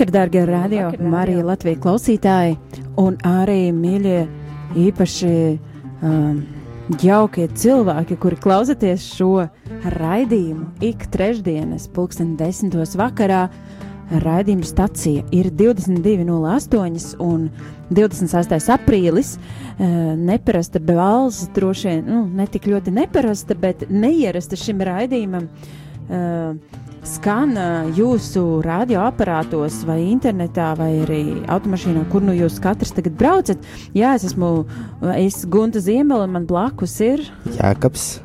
Labvakar, darbie radio, Marija Latvijas klausītāji, un arī mīļie, īpaši um, jaukie cilvēki, kuri klausaties šo raidījumu ik trešdienas, pulksten desmitos vakarā. Raidījuma stacija ir 22.08 un 26. aprīlis. Uh, neparasta balss, droši vien, nu, ne tik ļoti neparasta, bet neierasta šim raidījumam. Uh, skan jūsu radioaparātos, vai internetā, vai arī automašīnā, kur nu jūs katrs tagad braucat. Jā, es esmu es Gunta Ziemela, un man blakus ir Jākaps.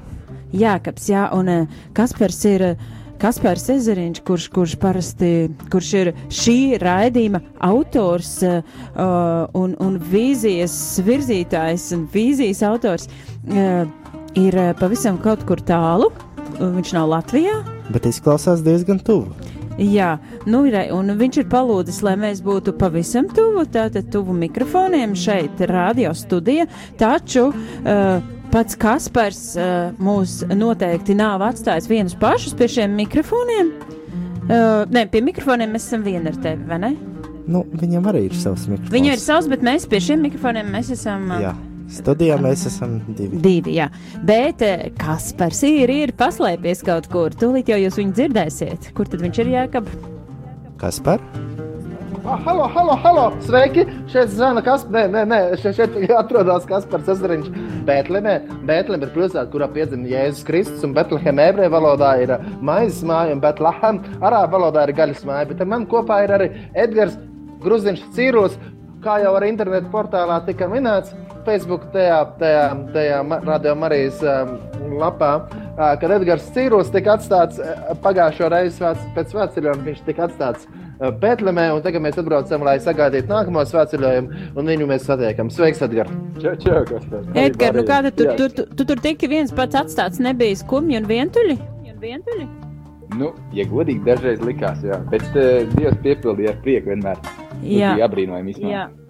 Jākaps, jā, un Kaspars ir. Kaspars Ezeriņš, kurš, kurš parasti kurš ir šī raidījuma autors uh, un, un vīzijas virzītājs un vīzijas autors, uh, ir pavisam kaut kur tālu. Viņš nav Latvijā, Bet izklausās diezgan tuvu. Jā, nu ir, un viņš ir palūdzis, lai mēs būtu pavisam tuvu, tātad tuvu mikrofoniem šeit, radio studija, taču uh, pats Kaspars uh, mūs noteikti nav atstājis vienus pašus pie šiem mikrofoniem. Uh, nē, pie mikrofoniem mēs esam vieni ar tevi, vai ne? Nu, viņam arī ir savs mikrofons. Viņam ir savs, bet mēs pie šiem mikrofoniem mēs esam. Uh, Jā. Studijā mēs esam divi. Divi, jā. Bet kas par sīri ir paslēpies kaut kur? Tūlīt jau jūs viņu dzirdēsiet. Kur tad viņš ir jēkab? Kas par? Ah, halo, halo, halo! Sveiki! Šeit zvana Kaspars. Nē, nē, nē, šeit, šeit atrodas Kaspars Ezeriņš. Bētlemē. Bētlem ir pilsēta, kurā piedzima Jēzus Kristus, un Betlehem ebreju valodā ir maizes māja, un Betlehem arābu valodā ir gaļas māja. Bet ar mani kopā ir arī Edgars Gruziņš Cīros, kā jau ar internetu portālā tika minēts. Facebook tajā, tajā, tajā radio Marijas um, lapā, uh, kad Edgars Cīrus tika atstāts uh, pagājušo reizi vēc, pēc svētceļojuma, viņš tika atstāts uh, Pētlemē, un tagad mēs atbraucam, lai sagaidītu nākamo svētceļojumu, un viņu mēs satiekam. Sveiks, Edgars! Čau, čau, tas? Edgars, nu kā tu tur, tur, tur, tu tur tiki viens pats atstāts, nebija skumji un vientuļi? vientuļi? Nu, ja godīgi, dažreiz likās, jā, bet uh, Dievs piepildīja ar prieku vienmēr. Jā, apbrīnojami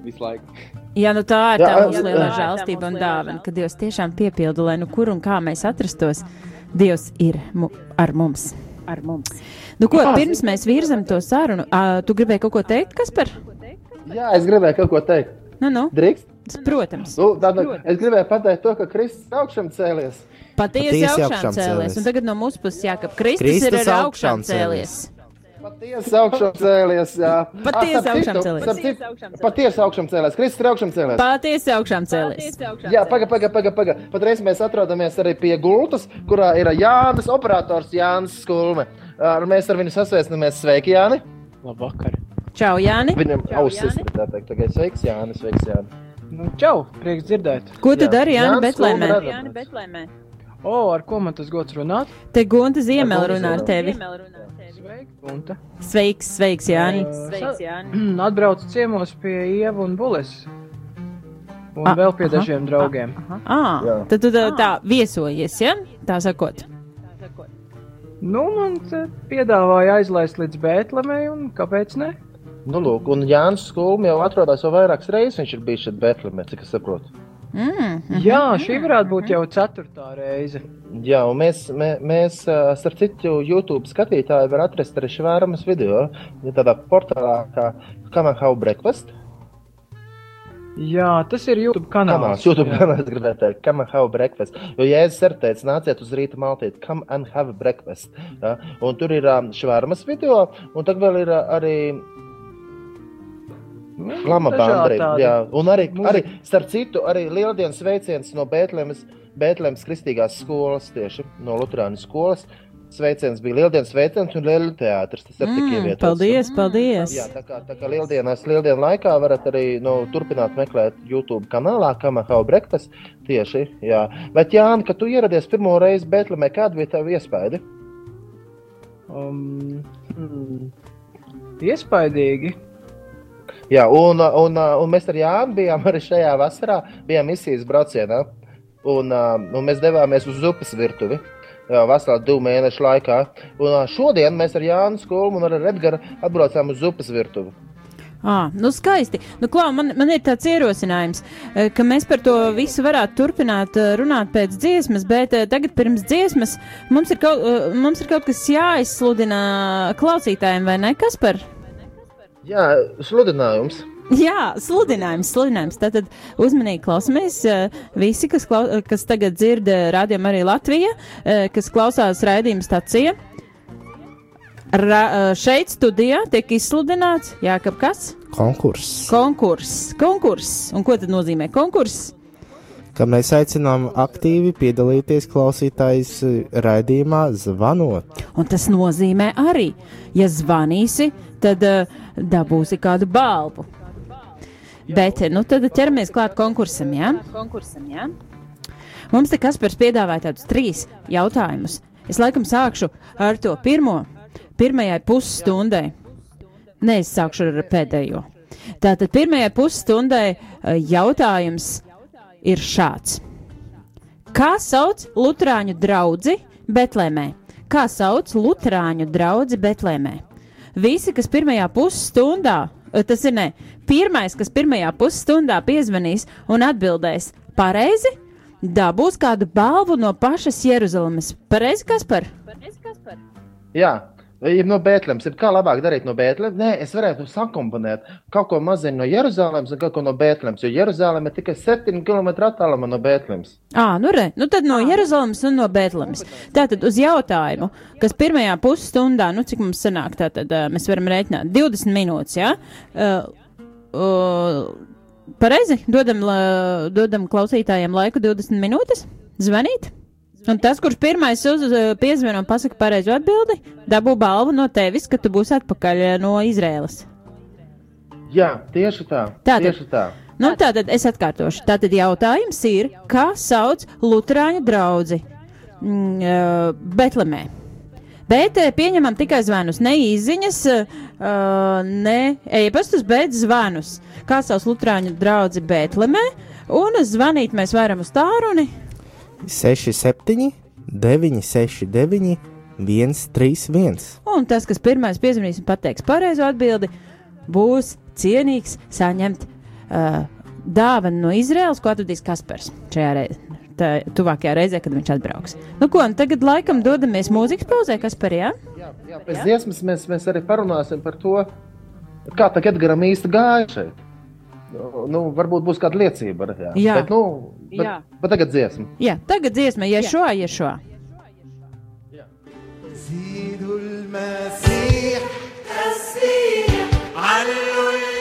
visu laiku. Jā, nu tā ir tā jā, mūsu lielā žēlstība un dāvana, ka Dievs tiešām piepilda, lai nu kur un kā mēs atrastos, Dievs ir mu ar mums. Ar mums. Nu, ko, pirms mēs virzam to sarunu, uh, tu gribēji kaut ko teikt, Kaspar? Jā, es gribēju kaut ko teikt. Nu, nu. Drīkst? Protams. Nu, tātad, es gribēju pateikt to, ka Kristus augšām cēlies. Patiesi augšām cēlies. Un tagad no mūsu puses jākap, Kristus, Kristus ir ar augšām cēlies. Patiesi augšām cēlies. Patiesi augšām cēlies. Patiesi augšām cēlies. Kristus ir augšām cēlies. Patiesi augšām cēlies. Jā, paga, paga, paga, paga. Patreiz mēs atrodamies arī pie gultas, kurā ir Jānis, operators Jānis Skulme. Mēs ar viņu sasveicinamies. Sveiki, Jāni! Labvakar! Čau, Jāni! Viņam ausis ir tā teikt. Tagad sveiks, Jānis, sveiks, Jāni! Nu, čau, prieks dzirdēt. Ko tu dari, Jāni, Betlēmē? Jāni, Betlēmē. O, ar ko man tas gods runāt? Te Gunta Ziemela runā ar tevi. Sveiki, Gunta. Sveiks, sveiks, Jāni. Sveiks, Jāni. Atbraucu ciemos pie Ieva un Bules. Un ah, vēl pie aha, dažiem draugiem. Ah, ah, tad tu tā, tā viesojies, ja? Tā sakot. Nu, man piedāvāja aizlaist līdz Bētlemei, un kāpēc ne? Nu, lūk, un Jānis Skulmi jau atrodas jau vairākas reizes, viņš ir bijis šeit Bētlemē, cik es saprotu. Mm, mm -hmm. Jā, šī varētu būt jau ceturtā reize. Jā, un mēs, mē, mēs starp citu, YouTube skatītāji var atrast arī švēramas video. Ja tādā portālā kā Kamahau Breakfast. Jā, tas ir YouTube kanāls. kanāls YouTube jā. kanāls, gribētu teikt, come and have breakfast. Jo Jēzus ir teicis, nāciet uz rīta maltīt, come and have breakfast. Ja? Un tur ir um, švārmas video, un tad vēl ir arī Lama bandrība, jā. Un arī, arī, starp citu, arī lieldienas sveiciens no Bētlemes, Bētlemes kristīgās skolas, tieši no Lutrānas skolas. Sveiciens bija Lieldienas sveiciens un Lielu teātris. Tas ir mm, tik ievietots. Paldies, paldies! Jā, tā kā, tā kā Lieldienās, Lieldienu laikā varat arī nu, turpināt meklēt YouTube kanālā Kamahau Breakfast tieši, jā. Bet Jāni, kad tu ieradies pirmo reizi Bētlemē, kāda bija tava iespaidi? Um, hmm, iespaidīgi. Jā, un, un, un mēs ar Jānu bijām arī šajā vasarā, bijām misijas braucienā. Un, un mēs devāmies uz upes virtuvi. Vasarā divu mēnešu laikā. Un šodien mēs ar Jānu Skolu un ar Edgars atbraucām uz upes virtuvi. À, nu skaisti. Nu, klau, man, man ir tāds ierosinājums, ka mēs par to visu varētu turpināt runāt pēc dziesmas, bet tagad pirms dziesmas mums ir kaut, mums ir kaut kas jāizsludina klausītājiem, vai ne? Kas par? Jā, sludinājums. Jā, sludinājums, sludinājums. Tātad uzmanīgi klausamies. Visi, kas, klau, kas tagad dzird rādījumu arī Latvija, kas klausās raidījuma stācija. Ra, šeit studijā tiek izsludināts Jākap kas? Konkurss. Konkurss. Konkurss. Un ko tad nozīmē konkurss? Ka mēs aicinām aktīvi piedalīties klausītājs raidījumā zvanot. Un tas nozīmē arī, ja zvanīsi, tad uh, dabūsi kādu balvu. Bet, nu, tad ķeramies klāt konkursam, jā? Konkursam, jā? Mums te Kaspars piedāvāja tādus trīs jautājumus. Es laikam sākšu ar to pirmo, pirmajai pusstundai. Nē, es sākšu ar pēdējo. Tātad pirmajai pusstundai jautājums ir šāds. Kā sauc Lutāņu draugu Betlēmē? Kā sauc Lutāņu draugu Betlēmē? Visi, kas pirmajā pusstundā, eh, tas ir ne, pirmais, kas pirmajā pusstundā piezvanīs un atbildēs pareizi, dabūs kādu balvu no pašas Jeruzalemes. Pareizi, kas par? Pareizi, kas par? Jā, Ir no Bēntlēmas. Kā labāk darīt no Bēntlēmas? Nē, es varētu sakomponēt kaut ko maziņu no Jeruzalemes un kaut ko no Bēntlēmas, jo Jeruzaleme ir tikai 7 km attālumā no Bēntlēmas. Ā, nu re, nu tad no Jeruzalemes un no Bēntlēmas. Tātad uz jautājumu, kas pirmajā pusstundā, nu cik mums sanāk, tātad mēs varam rēķināt 20 minūtes, jā? Ja? Uh, uh, pareizi, dodam, la, dodam klausītājiem laiku 20 minūtes zvanīt. Un tas, kurš pirmais uz, piezvan un pasaka pareizo atbildi, dabū balvu no tevis, ka tu būsi atpakaļ eh, no Izrēlas. Jā, tieši tā. Tātad, tieši tā. Nu, tātad es atkārtošu. Tātad jautājums ir, kā sauc Lutāņu draugu mm, uh, Betlemē? Bet uh, pieņemam tikai zvanus, ne īsiņas, ne e-pastus, bet zvanus. Kā sauc Lutāņu draugu Betlemē? Un zvanīt mēs varam uz tālruni 67, 969, 131. Un tas, kas pirmais piezvanīs un pateiks pareizo atbildi, būs cienīgs saņemt uh, dāvanu no Izraels, ko atradīs Kaspars šajā reizē. Tā tuvākajā reizē, kad viņš atbrauks. Nu, ko, nu tagad laikam dodamies mūzikas pauzē, kas par jā? Jā, jā pēc jā? dziesmas mēs, mēs arī parunāsim par to, kā tagad Edgaram īsti gāja šeit nu, varbūt būs kāda liecība. Jā, jā. Bet, nu, bet, jā. bet tagad dziesma. Jā, tagad dziesma, ja šo, ja šo. زيدوا المسيح تسبيح علوا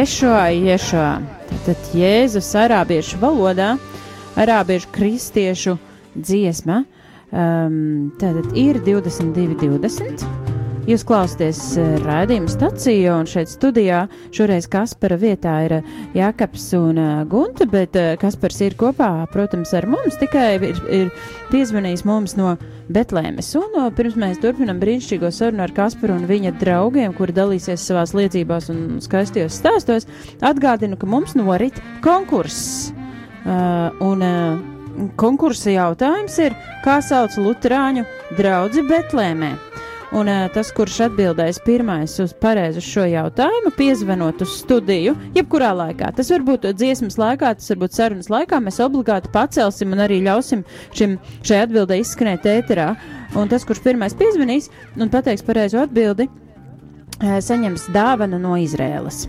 Ješua, Ješua. Tad Jēzus arābiešu valodā, arābiešu kristiešu dziesma. Um, tātad ir 22, 20. Jūs klausāties uh, raidījuma stācijā, un šeit studijā šoreiz Kaspara vietā ir uh, Jākaps un uh, Gunta, bet Kaspars ir kopā, protams, ar mums, tikai ir, ir piezvanījis mums no Betlēmes. Un uh, pirms mēs turpinam brīnišķīgo sarunu ar Kasparu un viņa draugiem, kuri dalīsies savās liecībās un skaistajos stāstos, atgādinu, ka mums norit konkurss. Uh, un uh, konkursa jautājums ir, kā sauc Lutāņu draugu Betlēmē? Un uh, tas, kurš atbildēs pirmais uz pareizu šo jautājumu, piezvanot uz studiju, jebkurā laikā. Tas var būt dziesmas laikā, tas var būt sarunas laikā. Mēs obligāti pacelsim un arī ļausim šim, šai atbildē izskanēt ēterā. Un tas, kurš pirmais piezvanīs un pateiks pareizo atbildi, uh, saņems dāvanu no Izrēlas.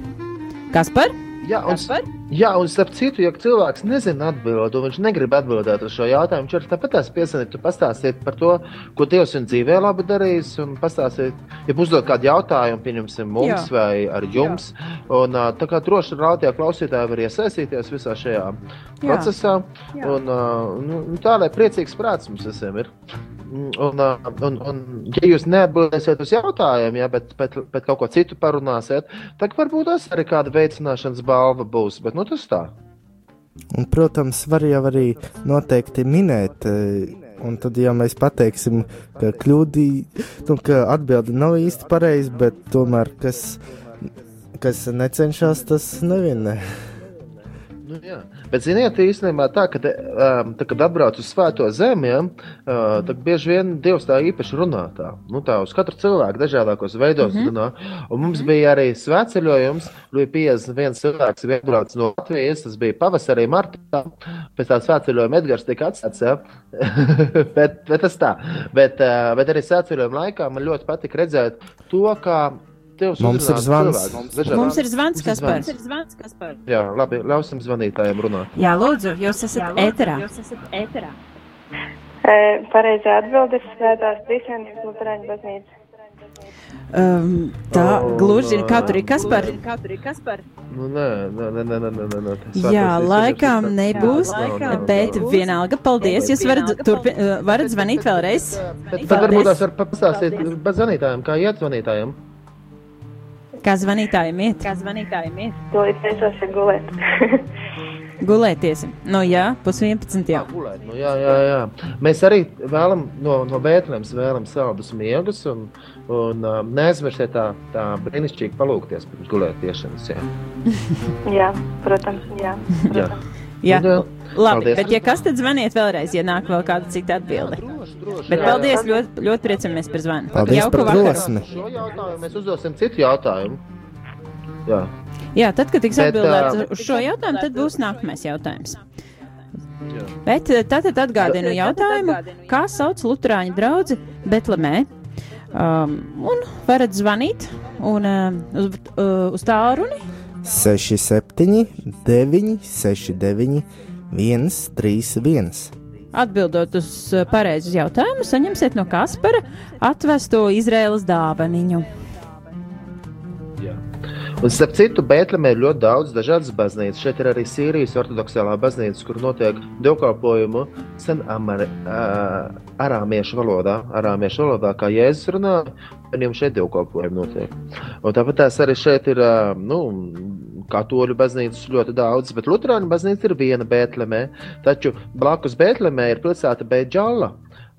Kas par? Jā, un, jā, un starp citu, ja cilvēks nezina atbildēt, un viņš negrib atbildēt uz šo jautājumu, viņš var tāpat tās piesaistīt, pastāstīt par to, ko Dievs viņa dzīvē labi darījis, un pastāstīt, ja uzdod kādu jautājumu, pieņemsim, mums Jā. vai ar jums. Un, ā, tā kā droši rādījā klausītāji var iesaistīties visā šajā procesā, Jā. un, nu, tā lai priecīgs prāts mums visiem ir. Un, un, un, ja jūs neatbildēsiet uz jautājumiem, ja, bet, bet, bet kaut ko citu parunāsiet, tad varbūt tas arī kāda veicināšanas balva būs. Bet nu, tas tā. Un, protams, var jau arī noteikti minēt, un tad, ja mēs pateiksim, ka kļūdī, nu, ka atbilde nav īsti pareiza, bet tomēr, kas, kas necenšas, tas nevienē. Nu, jā. Bet, ziniet, īstenībā tā, ka, um, tā, kad atbrauc uz Svēto zemi, ja, uh, tad bieži vien Dievs tā īpaši runā. Tā, nu, tā uz katru cilvēku dažādākos veidos mm -hmm. runā. Un mums bija arī svētceļojums, bija 51 cilvēks, bija atbraucis no Latvijas, tas bija pavasarī, martā. Pēc tā svētceļojuma Edgars tika atstāts. Ja. bet, bet tas tā. Bet, uh, bet arī svētceļojuma laikā man ļoti patika redzēt to, kā Dievs, mums ir zvans. Cilvēki, mums, dažādā... mums ir zvans, kas par to. Jā, labi, ļausim zvanītājiem runāt. Jā, lūdzu, jūs esat ēterā. E, pareizā atbildes svētās Trīsvienības Lutāņu baznīca. Um, tā o, gluži ir katru Kaspar. Kaspar. Nu, nē, nē, nē, nē, nē, nē, nē. Sākos, jā, laikam tas... nebūs, jā, laikam bet, bet nebūs. vienalga, paldies, jūs varat, turpi, varat zvanīt vēlreiz. Bet, bet, bet, bet varbūt tās var pastāstīt bez zvanītājiem, kā iet zvanītājiem. Kā zvanītājiem iet? Kā zvanītājiem ir? To ir teicoši gulēt. Gulēties. Nu jā, pus 11 jau. Gulēt, nu, jā, jā, jā. Mēs arī vēlam no, no Bēntlēmas vēlam saldus miegus un, un uh, neaizmirstiet tā, tā brīnišķīgi palūkties pirms gulētiešanas. Jā. jā, protams, jā. jā. Jā, Un, jā, labi. paldies. Bet, ja kas tad zvaniet vēlreiz, ja nāk vēl kāda cita atbilde? Bet paldies, ļoti, ļoti priecamies par zvanu. Paldies Jauku par drosmi. Šo jautājumu mēs uzdosim citu jautājumu. Jā. Jā, tad, kad tiks atbildēts ā, uz šo jautājumu, tad būs nākamais jautājums. Jā. Bet tātad atgādinu jautājumu, kā sauc Lutāņu draugu Betlemē. Um, un varat zvanīt un, uh, uz, uh, uz tālruni 6, 7, 9, 6, 9, 1, 3, 1. Atbildot uz uh, pareizu jautājumu, saņemsiet no Kaspara atvesto Izraēlas dāvaniņu. Jā. Un, starp citu, Bēntlēmē ir ļoti daudz dažādas baznīcas. Šeit ir arī Sīrijas ortodoksālā baznīca, kur notiek dievkalpojumu sen amari, uh, arāmiešu valodā, arāmiešu valodā, kā Jēzus runā, viņiem šeit dievkalpojumi notiek. Un tāpat tās arī šeit ir, uh, nu, katoļu baznīcas ļoti daudz, bet Lutāņu baznīca ir viena Bēntlēmē, taču blakus Bēntlēmē ir pilsēta Bēģala.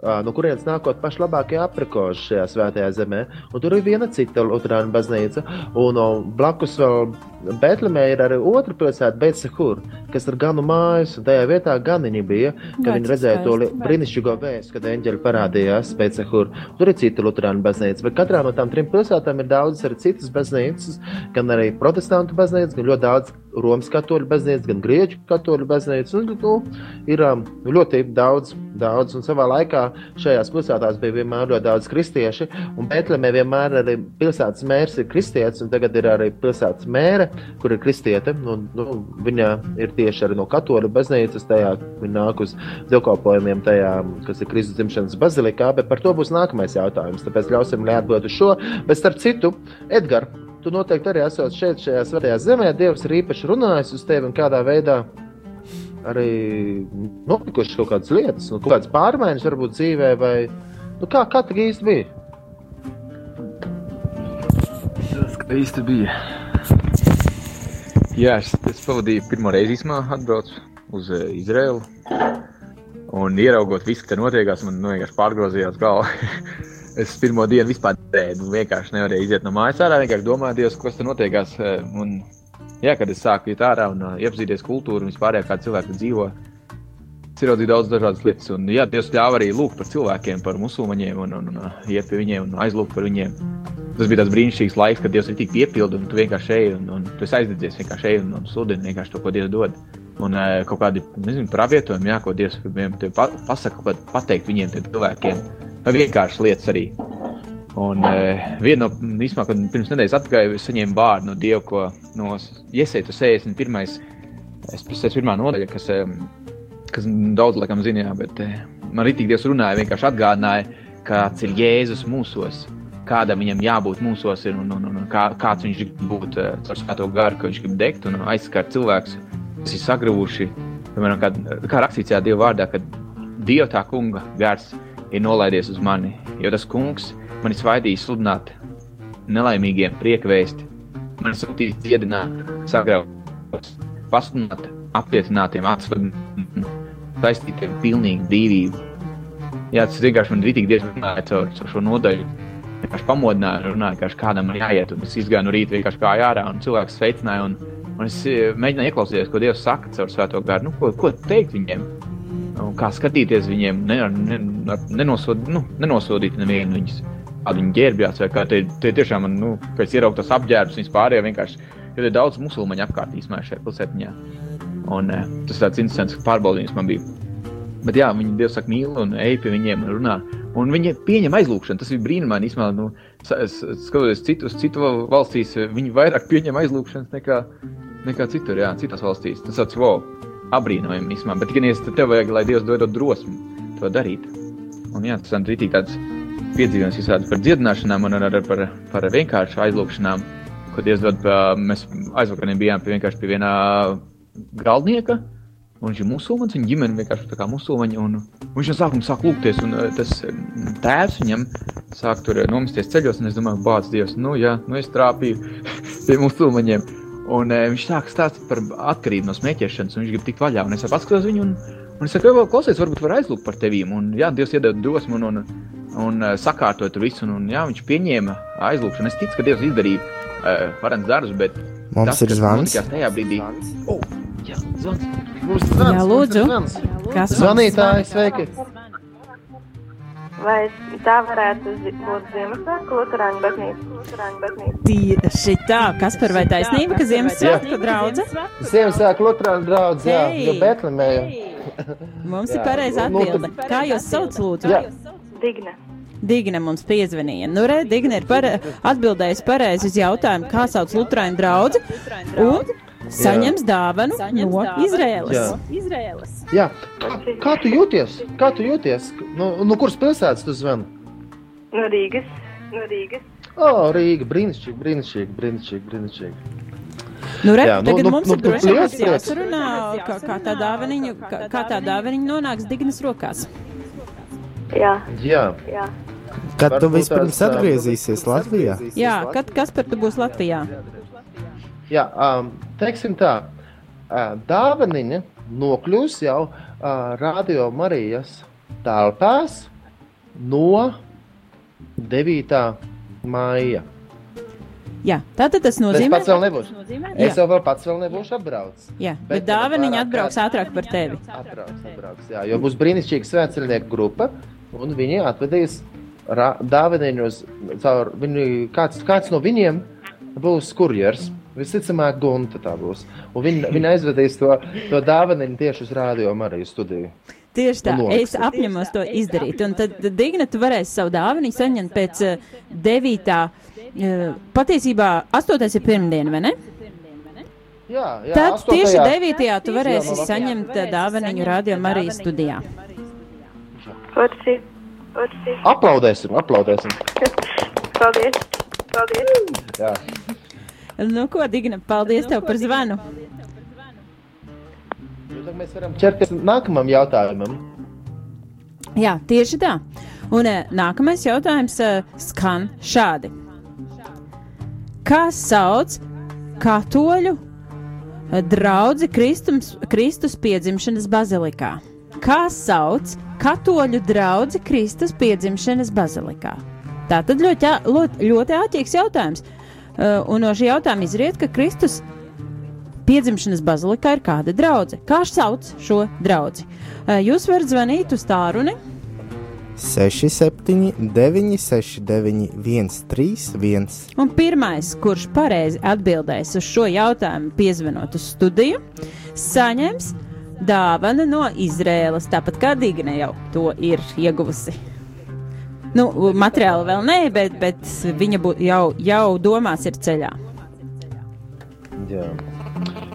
No kurienes nākot paši labākie aprikoši šajā svētajā zemē. Un tur ir viena cita Lutāņu baznīca, un o, blakus vēl Betlemē ir arī otra pilsēta, Betsehur, kas ir ganu mājas, un tajā vietā ganiņi bija, kad viņi redzēja to brīnišķīgo vēstu, kad eņģeļi parādījās Betsehur. Tur ir cita Lutāņu baznīca, bet katrā no tām trim pilsētām ir daudzas arī citas baznīcas, gan arī protestantu baznīcas, gan ļoti daudz Romas katoļu baznīcas, gan Grieķu katoļu baznīcas. Un, nu, ir um, ļoti daudz, daudz, un savā laikā šajās pilsētās bija vienmēr ļoti daudz kristieši, un Betlemē vienmēr arī pilsētas mērs ir kristietis, un tagad ir arī pilsētas mēre, kur ir kristiete. Un, nu, viņa ir tieši arī no katoļu baznīcas, tajā viņa nāk uz dievkalpojumiem, tajā, kas ir Kristus dzimšanas bazilikā, bet par to būs nākamais jautājums. Tāpēc ļausim lai atbild uz šo. Bet starp citu, Edgars, tu noteikti arī esot šeit, šajā svētajā zemē. Dievs ir īpaši runājis uz tevi un kādā veidā arī notikušas kaut kādas lietas, nu, kaut kādas pārmaiņas varbūt dzīvē, vai nu, kā, kā tā īsti bija? Tas kā īsti bija. Jā, es, es pavadīju pirmo reizi īsumā atbraucu uz uh, Izraelu. Un ieraugot visu, kas tur notiekās, man nu, vienkārši pārgrozījās galva. es pirmo dienu vispār nevarēju, nu, vienkārši nevarēju iziet no mājas ārā. Vienkārši domāju, Dievs, kas tur notiekās. eh, Un, jā, kad es sāku iet ārā un uh, iepazīties kultūru un vispār kā cilvēki dzīvo, ieraudzīju daudz dažādas lietas. Un, jā, Dievs ļāva arī lūgt par cilvēkiem, par musulmaņiem un, un, un iet pie viņiem un aizlūgt par viņiem. Tas bija tāds brīnišķīgs laiks, kad Dievs ir tik piepildījis, un tu vienkārši ej, un, un tu aizdedzies, vienkārši ej un, un sludini vienkārši to, ko Dievs dod. Un uh, kaut kādi, nezinu, pravietojumi, jā, ko Dievs viņiem pa, pasaka, kādi pateikt viņiem, tiem cilvēkiem, vienkārši lietas arī. Un uh, viena no, īstenībā, kad pirms nedēļas es saņēmu vārdu no Dieva, ko no Iesaitu 61. Es pēc pirmā nodaļa, kas, um, kas daudz laikam zina, jā, bet uh, man arī tik Dievs runāja, vienkārši atgādināja, kāds ir Jēzus mūsos kādam viņam jābūt mūsos, ir, un, un, un, kā, kāds viņš grib būt ar svēto garu, ka viņš grib degt un aizskart cilvēkus, kas ir sagravuši. Piemēram, kā, kā rakstīts tajā Dieva vārdā, ka Dieva tā kunga gars ir nolaidies uz mani, jo tas kungs man ir svaidījis sludināt nelaimīgiem priekvēsti, man ir sūtījis dziedināt, sagraut, pasludināt apcietinātiem, atsvadīt, saistītiem pilnīgi brīvību. Jā, tas vienkārši man rītīgi diezgan runāja caur, caur šo nodaļu vienkārši pamodināja, runāja, ka kādam ir jāiet. Un es izgāju no rīta vienkārši kā ārā, un cilvēks sveicināja. Un, un es eh, mēģināju ieklausīties, ko Dievs saka caur svēto garu. Nu, ko, ko teikt viņiem? Un kā skatīties viņiem, ne, ne, nenosod, nu, nenosodīt nevienu viņus. Kādu viņi ģērbjās, vai kā tie, tie tiešām, man, nu, kad es ieraugu tos apģērbus, viņas pārējie vienkārši, jo ir daudz musulmaņu apkārt īstenībā šajā pilsētiņā. Un eh, tas tāds interesants pārbaudījums man bija. Bet jā, viņi Dievs saka, mīl un ej pie viņiem un runā. Un viņi pieņem aizlūgšanu. Tas ir brīnumaini. Īsumā, nu, skatoties citus, citu valstīs, viņi vairāk pieņem aizlūgšanas nekā, nekā citur, jā, citās valstīs. Tas tāds wow, apbrīnojami īsumā. Bet tikai es tev vajag, lai Dievs dod drosmi to darīt. Un jā, tas ir tāds piedzīvojums visādi par dziedināšanām un arī par, par vienkāršu aizlūgšanām, ko Dievs dod. Mēs aizvakarā bijām pie, pie vienā galdnieka. Viņš ir musulmanis, viņa ģimene vienkārši tā kā musulmaņa. Un, un viņš no sākuma sāk lūgties, un eh, tas eh, tēvs viņam sāk tur eh, nomesties ceļos. Es domāju, bāc, Dievs, nu jā, nu es trāpīju pie musulmaņiem. Un uh, viņš sāk stāstīt par atkarību no smēķēšanas, un viņš grib tikt vaļā. Un es paskatos viņu, un, un es saku, "Vēl, klausies, varbūt var aizlūgt par tevīm. Un jā, Dievs iedod drosmi un, un, un uh, sakārtoja tur visu. Un, un jā, viņš pieņēma aizlūgšanu. Es ticu, ka Dievs izdarīja uh, varens darbus, bet Mums tas, ir zvans. notikās Tajā brīdī, oh, jā, zvans. Mums ir Jā, lūdzu. zvans. Kas Zvanītāji, sveiki! Vai tā varētu būt Ziemassvētku Lutāņu baznīca? Tieši tā, kas par vai taisnība, ka Ziemassvētku draudze? Ziemassvētku Lutāņu draugs, jā, jo Betlemē. Mums ir Jā, pareiza nu, atbilde. Kā jūs sauc, lūdzu? Jā. Digna. Digna mums piezvanīja. Nu, re, Digna ir pare... atbildējusi pareizi uz jautājumu, kā sauc Lutāņu draugu, un saņems dāvanu no Izraēlas. Jā. Jā, kā, kā tu jūties? Kā tu jūties? Nu, no kuras pilsētas tu zvani? No Rīgas. No Rīgas. O, oh, Rīga, brīnišķīgi, brīnišķīgi, brīnišķīgi, brīnišķīgi. Nu, re, Jā, nu, tagad nu, mums nu, ir nu, prieks. jāsarunā, kā, kā tā dāvaniņa, kā, kā tā dāvaniņa nonāks Dignas rokās. Jā, Jā, jā. Kad tu Varbūt vispirms tās, ā, atgriezīsies Latvijā? Jā, kad, kas par tu būs Latvijā? jā um, teiksim tā, uh, dāvaniņa nokļūs jau uh, Radio Marijas telpās no 9. maija. Jā, tātad tas Es nozīmē, nebūšu. Es Jā. jau vēl pats vēl nebūšu atbraucis. jā, Bet bet dāvaniņa atbrauks ātrāk par tevi. Atbrauks, atbrauks, jā, jo būs brīnišķīga svētceļnieku grupa, un viņi atvedīs dāvaniņus caur viņu, kāds, kāds no viņiem būs kurjers. Visticamāk, Gunta tā būs. Un viņi, viņi aizvedīs to, to dāvaniņu tieši uz rādio Marijas studiju. Tieši tā, es apņemos to izdarīt. Un tad, Digna, tu varēsi savu dāvanu saņemt pēc uh, 9. Uh, patiesībā 8. ir pirmdiena, vai ne? Jā, jā, Tad tieši 8. 9. tu varēsi saņemt dāvaniņu radio Marijas studijā. Forši, forši. Aplaudēsim, aplaudēsim. Paldies. Paldies. Jā. Nu, ko, Digna, paldies tev par zvanu. Nu, Tad mēs varam ķerties nākamam jautājumam. Jā, tieši tā. Un uh, nākamais jautājums uh, skan šādi. Kā sauc katoļu uh, draugu Kristums, Kristus piedzimšanas bazilikā? Kā sauc katoļu draugu Kristus piedzimšanas bazilikā? Tā tad ļoti, ļoti, ļoti ātrīgs jautājums. Uh, un no šī jautājuma izriet, ka Kristus piedzimšanas bazilikā ir kāda draudzene. Kā sauc šo draugu? Jūs varat zvanīt uz tālruni 67, 969, 131. Un pirmais, kurš pareizi atbildēs uz šo jautājumu, piezvanot uz studiju, saņems dāvanu no Izrēlas, tāpat kā Digna jau to ir ieguvusi. Nu, materiāli vēl nē, bet, bet viņa bū, jau, jau domās ir ceļā. Jā.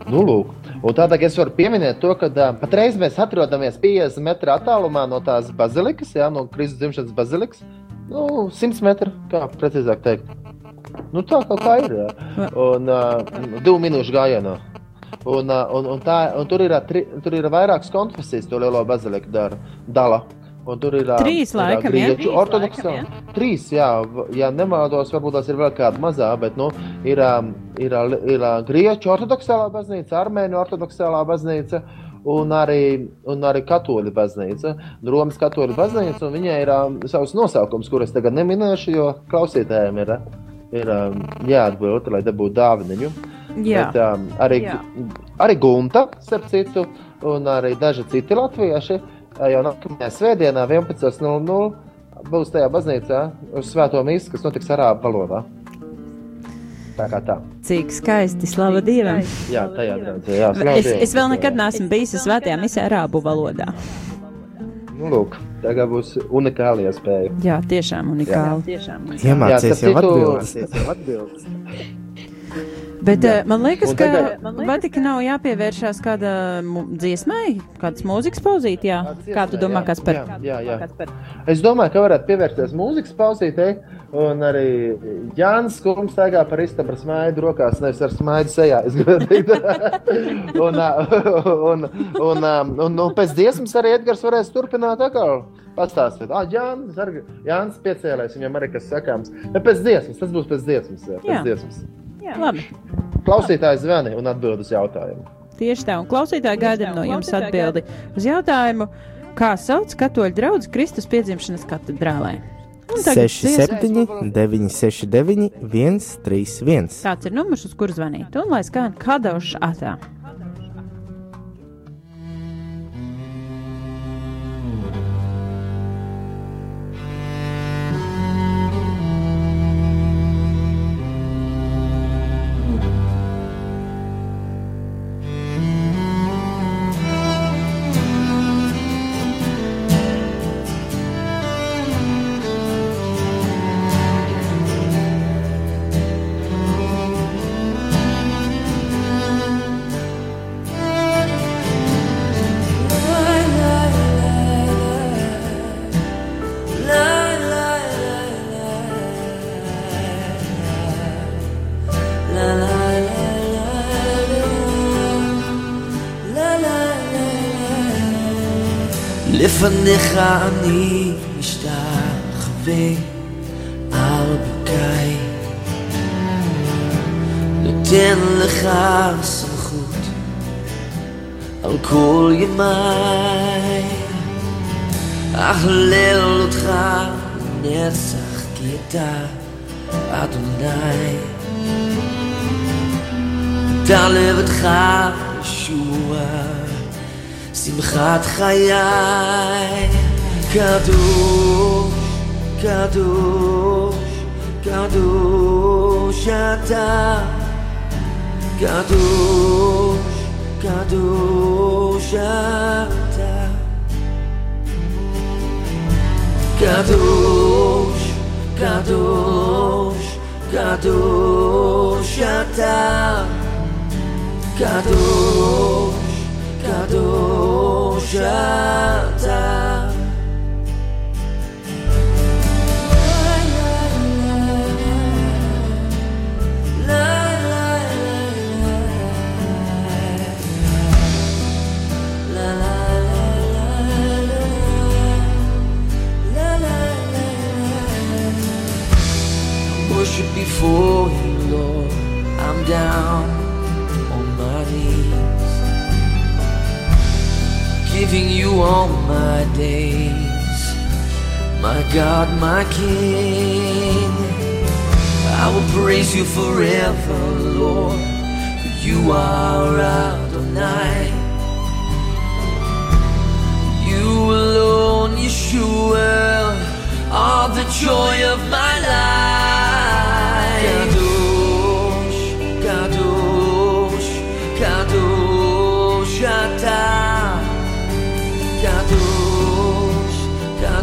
Nu, lūk. Un tādā es varu pieminēt to, ka uh, patreiz mēs atrodamies 50 metru attālumā no tās bazilikas, jā, no Kristus dzimšanas bazilikas. Nu, 100 metru, kā precīzāk teikt. Nu, tā kā ir. Jā. Un uh, divu minūšu gājienā. Un, uh, un, un, tā, un tur, ir, ā, tri, tur ir vairākas konfesijas, to lielo baziliku dara, dala. Un tur ir ā, Trīs ir, laikam, jā? grieķu ortodoksā. Trīs, jā, ja nemaldos, varbūt tās ir vēl kāda mazā, bet nu, ir, ir, ir ā, grieķu ortodoksālā baznīca, armēņu ortodoksālā baznīca. Un arī, un arī katoļu baznīca, Romas katoļu baznīca, un viņai ir um, savs nosaukums, kurus tagad neminēšu, jo klausītājiem ir, ir um, jāatbild, lai dabūtu dāvaniņu. Jā, Bet, um, arī, Jā. arī Gunta, starp citu, un arī daži citi latvieši ā, jau nākamajā svētdienā, 11.00, būs tajā baznīcā uz Svēto mīsu, kas notiks arābu valodā. Tā kā tā. cik skaisti, slava Dievam! Jā, tajā draudzē. Jā, Es, es vēl nekad neesmu bijis svētajā misē arābu valodā. Nu, lūk, tagad būs unikāla iespēja. Jā, tiešām unikāli. Iemācies starp jau atbildēt. Bet Jā. uh, man liekas, Un ka tik nav jāpievēršās kāda dziesmai, kādas mūzikas pauzīt, jā? Kā tu domā, kas par? Jā. Es domāju, ka varētu pievērsties mūzikas pauzītei. Un arī Jānis Kungs staigā par istabu ar smaidu rokās, nevis ar smaidu sejā. es gribētu teikt. un, ā, un, un, ā, un, un pēc dziesmas arī Edgars varēs turpināt atkal pastāstīt. Ah, Jānis, Arga- Jānis piecēlēs, viņam arī kas sakāms. Bet pēc dziesmas, tas būs pēc dziesmas. Jā, pēc Jā. Labi, Klausītājs zvani un atbild uz jautājumu. tieši tā. Un klausītāji gaidām no jums atbildi uz jautājumu, kā sauc katoļu draugu Kristus piedzimšanas katedrālē. Un tagad dziesma. 67, 969, 131. Tāds ir numurs, uz kuru zvanīt. Un lai skan Kadaušs atā. לפניך אני משתחווה על ברכיי נותן לך סמכות על כל ימיי אהלל אותך נצח כי אתה אדוני. דע לבדך ישוע, שמחת חיי. קדוש, קדוש, קדוש אתה. קדוש, קדוש אתה. קדוש, קדוש, קדוש אתה. קדוש, shut down. Before you, Lord, I'm down. Giving you all my days, my God, my King. I will praise you forever, Lord, for you are Adonai. You alone, Yeshua, are the joy of my life.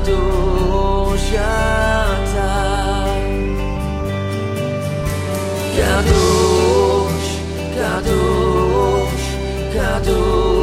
ado já tá. Kadosh, Kadosh, Kadosh.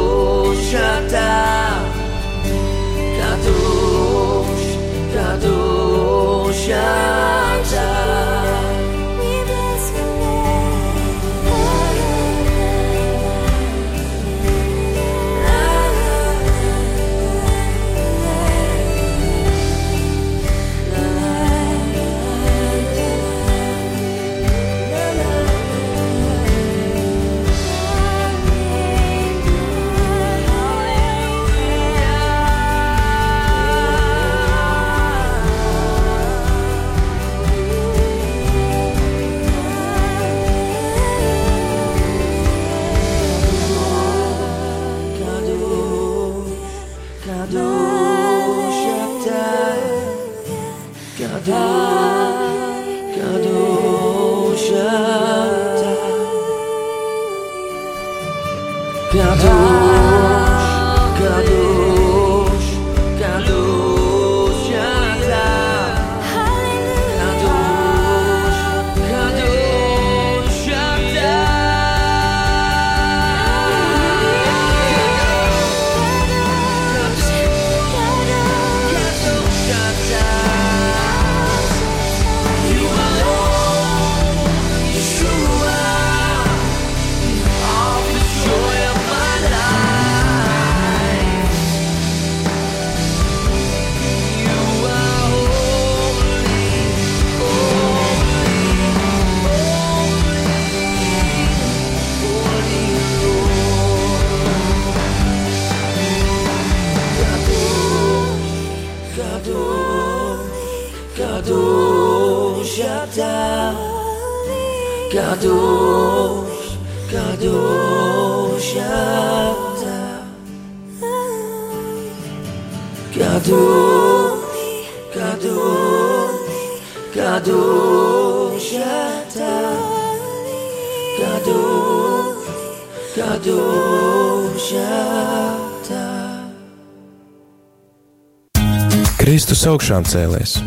Augšām cēlēs.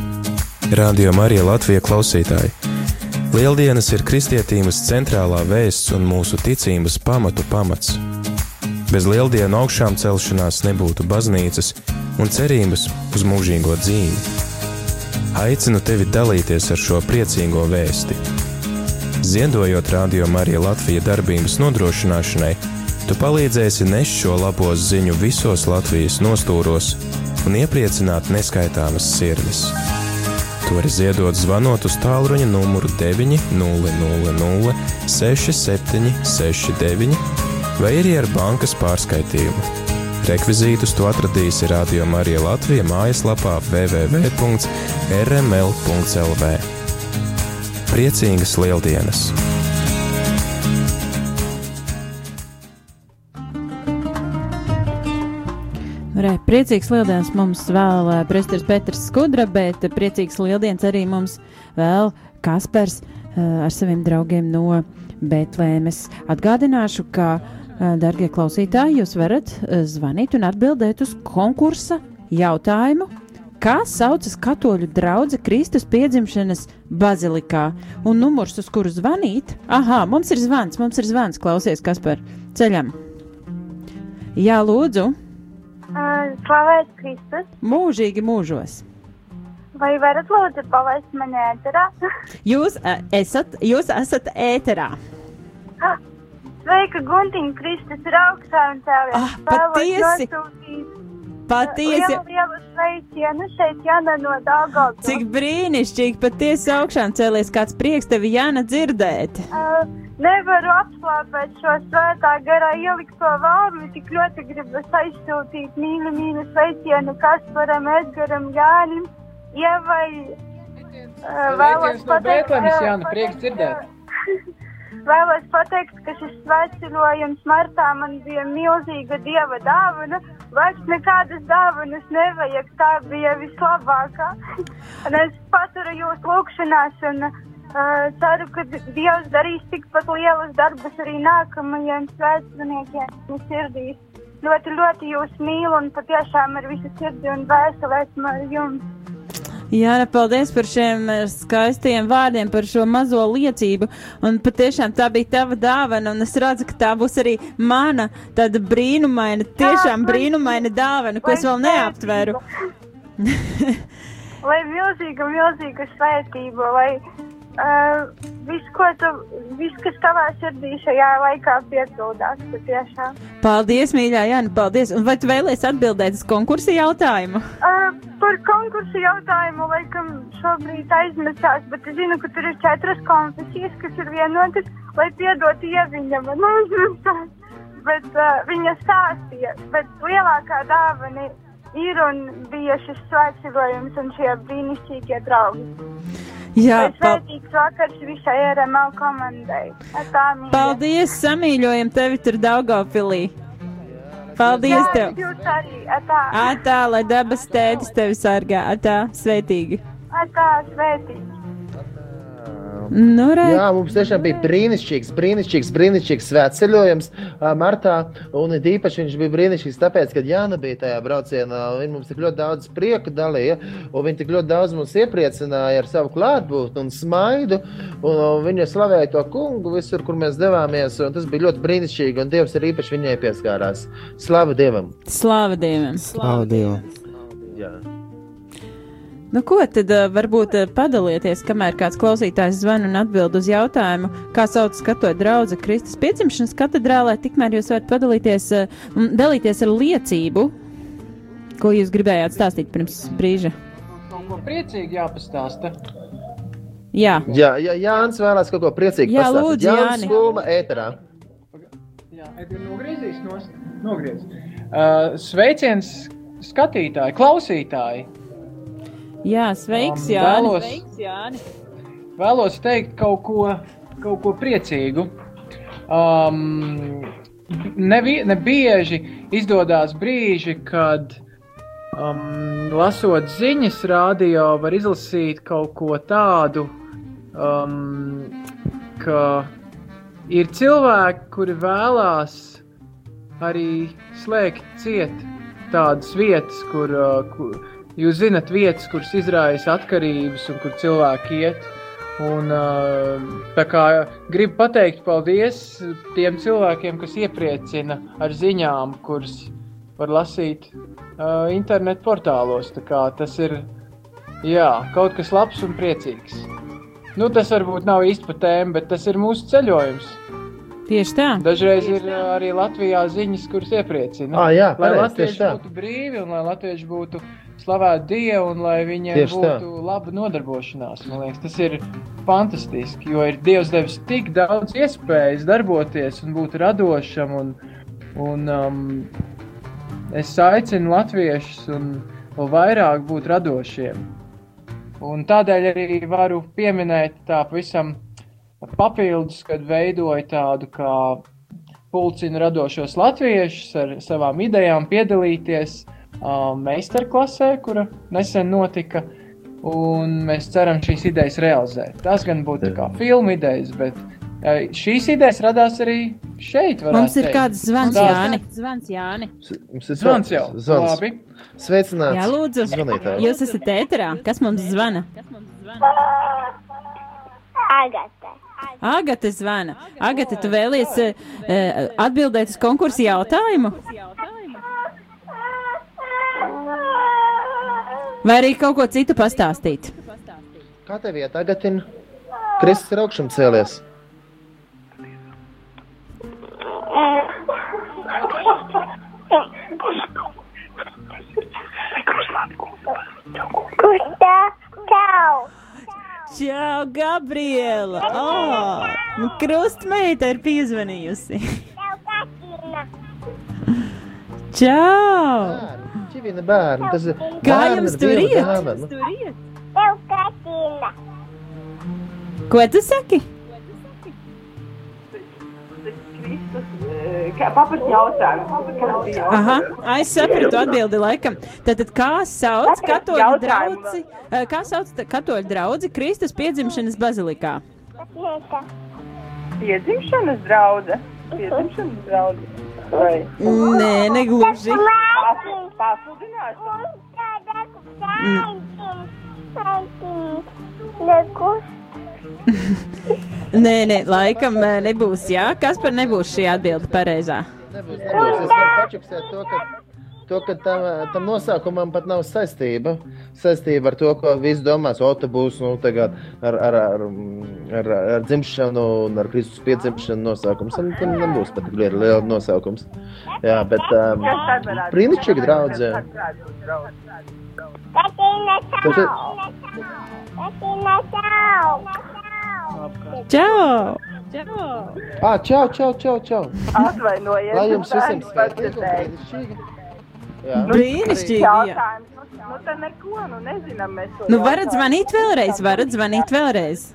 Radio Marija Latvija klausītāji. Lieldienas ir kristietības centrālā vēsts un mūsu ticības pamatu pamats. Bez lieldienu augšām celšanās nebūtu baznīcas un cerības uz mūžīgo dzīvi. Aicinu tevi dalīties ar šo priecīgo vēsti. Ziedojot Radio Marija Latvija darbības nodrošināšanai, tu palīdzēsi nest šo labo ziņu visos Latvijas nostūros un iepriecināt neskaitāmas sirdis. Tu vari ziedot zvanot uz tālruņa numuru 900 6769 vai arī ar bankas pārskaitījumu. Rekvizītus tu atradīsi Radio Marija Latvija mājaslapā www.rml.lv. Priecīgas Lieldienas! Re, priecīgs lieldienas mums vēl uh, Presters Petrs Skudra, bet priecīgs lieldienas arī mums vēl Kaspars uh, ar saviem draugiem no Betlēmes. Atgādināšu, ka, uh, darbie klausītāji, jūs varat zvanīt un atbildēt uz konkursa jautājumu. Kā saucas katoļu drauga Kristus piedzimšanas bazilikā? Un numurs, uz kuru zvanīt? Aha, mums ir zvans, mums ir zvans, klausies, kas par ceļam. Jā, lūdzu, Slavēts Kristus. mūžīgi mūžos. Vai varat lūdzu palaist mani ēterā? Jūs, esat, jūs esat ēterā. Sveika, Guntiņa, Kristus ir augstā un cēlies. Ah, patiesi? Patiesi, Lielu, lielu sveicienu šeit Jana no Daugavpils. cik brīnišķīgi, patiesi augšām cēlies kāds prieks tevi Jāna dzirdēt. Uh, nevaru apslāpēt šo svētā garā ielikto vārdu, tik ļoti gribas aizsūtīt mīlu, mīlu sveicienu Kasparam, Edgaram, Jānim, Ievai. Bētlemes, Jāna, prieks dzirdēt. Vēlos pateikt, ka šis svētceļojums martā man bija milzīga dieva dāvana. Vairs nekādas dāvanas nevajag, tā bija vislabākā. Un es paturu jūs lūkšanās un uh, ceru, ka Dievs darīs tikpat lielus darbus arī nākamajiem svētceļniekiem un sirdīs. Ļoti, ļoti jūs mīlu un patiešām ar visu sirdi un vēstuli esmu ar jums. Jāna, paldies par šiem eh, skaistiem vārdiem, par šo mazo liecību. Un patiešām tā bija tava dāvana, un es redzu, ka tā būs arī mana tāda brīnumaina, tiešām brīnumaina dāvana, ko es vēl neaptveru. lai milzīga, milzīga svētība, lai uh, viss, ko tu, viss, kas tavā sirdī šajā laikā piepildās, patiešām. Paldies, mīļā Jāna, paldies. Un vai tu vēlies atbildēt uz konkursu jautājumu? Uh, par konkursu jautājumu laikam šobrīd aizmirstās, bet es zinu, ka tur ir četras konfesijas, kas ir vienotas, lai piedot ieviņa man aizmirstās. Bet uh, viņa stāstīja, bet lielākā dāvana ir un bija šis svētceļojums un šie brīnišķīgie draugi. Jā, Svētīgs vakars visai RML komandai. Tā mīļa. Paldies, samīļojam tevi tur Daugavpilī. Paldies Jā, tev! Jūs arī, atā, Atā, lai dabas tētis tevi sargā, atā, sveitīgi! atā, svētīgi. Nu, re. Jā, mums tiešām bija brīnišķīgs, brīnišķīgs, brīnišķīgs svētceļojums ā, martā. Un it īpaši viņš bija brīnišķīgs, tāpēc, ka Jāna bija tajā braucienā. Viņa mums tik ļoti daudz prieka dalīja, un viņa tik ļoti daudz mums iepriecināja ar savu klātbūtni un smaidu. Un, un viņa slavēja to kungu visur, kur mēs devāmies. un Tas bija ļoti brīnišķīgi, un Dievs arī īpaši viņai pieskārās. Slava Dievam! Slāva Dievam! Slavu Dievam! Jā. Nu, ko tad uh, varbūt uh, padalieties, kamēr kāds klausītājs zvana un atbild uz jautājumu, kā sauc skatoja draudzene Kristus piedzimšanas katedrālē, tikmēr jūs varat padalīties uh, un dalīties ar liecību, ko jūs gribējāt stāstīt pirms brīža. Kaut ko priecīgi jāpastāsta. Jā, Jā, jā, Jānis vēlās kaut ko priecīgu Jā, pastāstīt. lūdzu, Jānis Jāni. Ēterā. Jā, nogriezīs nost. Nogriez. Uh, sveiciens skatītāji, klausītāji. Jā sveiks, Um, Jāni! vēlos- Sveiks, Jāni! Vēlos teikt kaut ko, kaut ko priecīgu. Um, nevi, ne bieži izdodas brīži, kad um, lasot ziņas, radio var izlasīt kaut ko tādu, um, ka ir cilvēki, kuri vēlās arī slēgt ciet tādas vietas, kur, uh, kur jūs zinat, vietas, kuras izraisa atkarības un kur cilvēki iet. Un, uh, tā kā gribu pateikt paldies tiem cilvēkiem, kas iepriecina ar ziņām, kuras var lasīt uh, internetu portālos. Tā Tas ir jā, kaut kas labs un priecīgs. Nu, tas varbūt nav īsti par tēmu, bet tas ir mūsu ceļojums. Tieši tā! Dažreiz ir uh, arī Latvijā ziņas, kuras iepriecina. Ah, jā, lai pareizi, latvieši tieši tā. būtu brīvi un lai latvieši būtu slavēti Dievu un lai viņiem Tieši tā. būtu laba nodarbošanās. Man liekas, tas ir fantastiski, jo ir Dievs devis tik daudz iespējas darboties un būt radošam un, un um, es aicinu latviešus un vēl vairāk būt radošiem. Un tādēļ arī varu pieminēt tā pavisam papildus, kad veidoju tādu kā pulcinu radošos latviešus ar savām idejām piedalīties uh, meistarklasē, kura nesen notika. Un mēs ceram šīs idejas realizēt. Tas gan būtu kā filmu idejas, bet uh, šīs idejas radās arī šeit. Mums ir teikt. kāds zvans, Tā- Jāni. Zvans, Jāni. Mums ir Zvans jau. Zvans. Labi. Sveicināts. Jā, lūdzu. Zvanītāji. Jūs esat ēterā. Kas mums zvana? Agate. Agate zvana. Agate, tu vēlies uh, atbildēt uz konkursu jautājumu? Vai arī kaut ko citu pastāstīt? Kā tev iet, Agatin? Kristus ir augšām cēlies. Čau! Čau, Gabriela! Oh, nu krustmeita ir piezvanījusi. Kaķina! Čau! Čivina bērni, tas ir Kā jums ir tur iet? Tev kaķina! Ko tu saki? Kā papildus jautājums? Aha, ai, es sapratu atbildi laikam. Tātad, kā sauc katoļu draudzi, eh, kā sauc katoļu draudzi Kristus piedzimšanas bazilikā? Piedzimšanas draudzene. Piedzimšanas draudzene. Vai? Nē, negluži. Pas- Pasludināšana. Nekus. Nē, nē, laikam eh, nebūs, jā. Kas par nebūs šī atbilde pareizā? Nebūs, nebūs. Es varu pačiksēt to, ka, to, ka tam, tam nosaukumam pat nav saistība. Saistība ar to, ko visi domās, o, te būs nu, tagad ar, ar, ar, ar, ar dzimšanu un ar Kristus piedzimšanu nosaukums. Tam, tam nebūs pat tik liela, liela nosaukums. Jā, bet um, brīnišķīgi draudzē. Tas ir- čau! Čau! Čau! Ah, čau, čau, čau, čau. Atvainojiet. Lai jums visiem padzirdēja. Brīnišķīgi. Jā. Brīnišķīgi. Jautājums. Nu, nu tad neko, nu nezinām mēs Nu, varat zvanīt vēlreiz, varat zvanīt vēlreiz.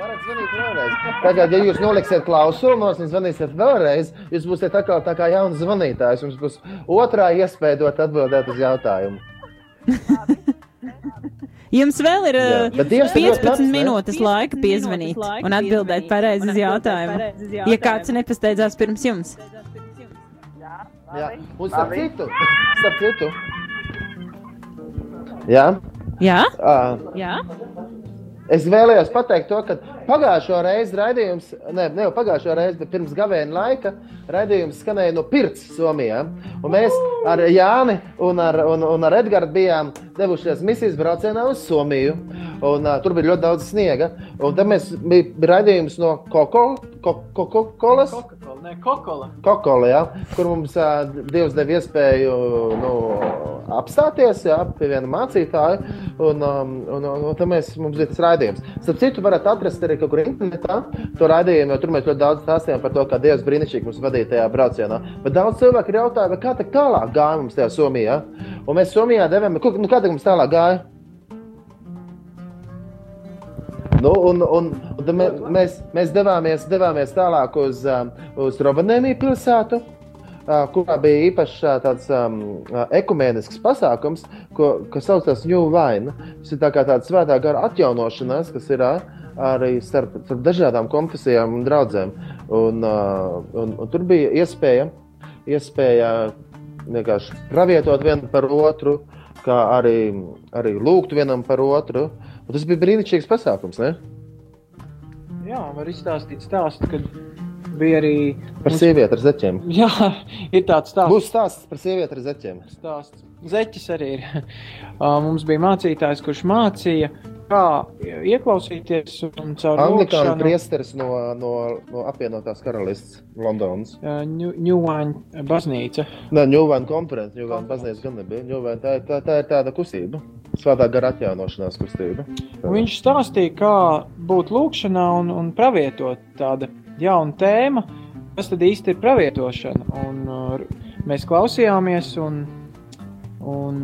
Varat zvanīt vēlreiz. Tagad, ja jūs noliksiet klausumus un zvanīsiet vēlreiz, jūs būsiet atkal tā kā jauns zvanītājs. Jums būs otrā iespēja dot atbildēt uz jautājumu. Jums vēl ir Jā, eh, bet Dievs ir ļoti 15 labs, ne? minūtes laika piezvanīt un atbildēt pareizi uz jautājumu. Ja kāds nepasteidzās pirms jums. Jā, un starp citu, starp citu. Jā, Jā? ā, Jā? es vēlējos pateikt to, ka pagājušo reizi raidījums, ne, ne jau pagājušo reizi, bet pirms gavēņa laika raidījums skanēja no Pirts, Somijā. Un mēs ar Jāni un ar, un, un ar Edgars bijām devušies misijas braucienā uz Somiju. Un, uh, tur bija ļoti daudz sniega. Un tad mēs bijām raidījums no Koko, Ko- Coca-Colas. Coca-Cola, Coca-Cola. Ja, kur mums uh, Dievs deva iespēju nu, apstāties jā, pie viena mācītāja. Un, um, un, un, un tad mēs, mums bija tas raidījums. Starp citu, varat atrast arī kaut kur internetā to raidījumu, jo tur mēs ļoti daudz stāstījām par to, kā Dievs brīnišķīgi mums vadīja tajā braucienā. Bet daudz cilvēku ir jautājuši, kā tā tālāk gāja mums tajā Somijā. Un mēs Somijā devām, nu, kā tā mums tālāk gāja. Nu, un, un, un mē, mēs, mēs devāmies, devāmies tālāk uz, um, uz Robanēmiju pilsētu, uh, kurā bija īpašs uh, tāds um, uh, ekumēnisks pasākums, ko, kas saucās New Wine. Tas ir tā kā tāds svētā gara atjaunošanās, kas ir uh, arī starp, starp dažādām konfesijām un draudzēm. Un, uh, un, un tur bija iespēja, iespēja vienkārši pravietot vienu par otru, kā arī, arī lūgt vienam par otru. Un tas bija brīnišķīgs pasākums. Ne? Jā, var izstāstīt stāstu, kad bija arī... Par sievieti ar zeķiem. Jā, ir tāds stāsts. Būs stāsts par sievieti ar zeķiem. stāsts. Zeķis arī ir. Uh, Mums bija mācītājs, kurš mācīja, kā ieklausīties un caur Anglikāņu priesteris no, no, no apvienotās karalistes Londonas. uh, New- Ņūvaņu baznīca. Nē, Ņūvēna konferences, Ņūvēna baznīca gan nebija. Ņūvēna, tā, tā, tā ir tāda kustība. Svētā gara atjaunošanās kustība. Un Viņš stāstīja, kā būt lūkšanā un, un pravietot tāda jauna tēma, kas tad īsti ir pravietošana. Un, uh, mēs klausījāmies un, un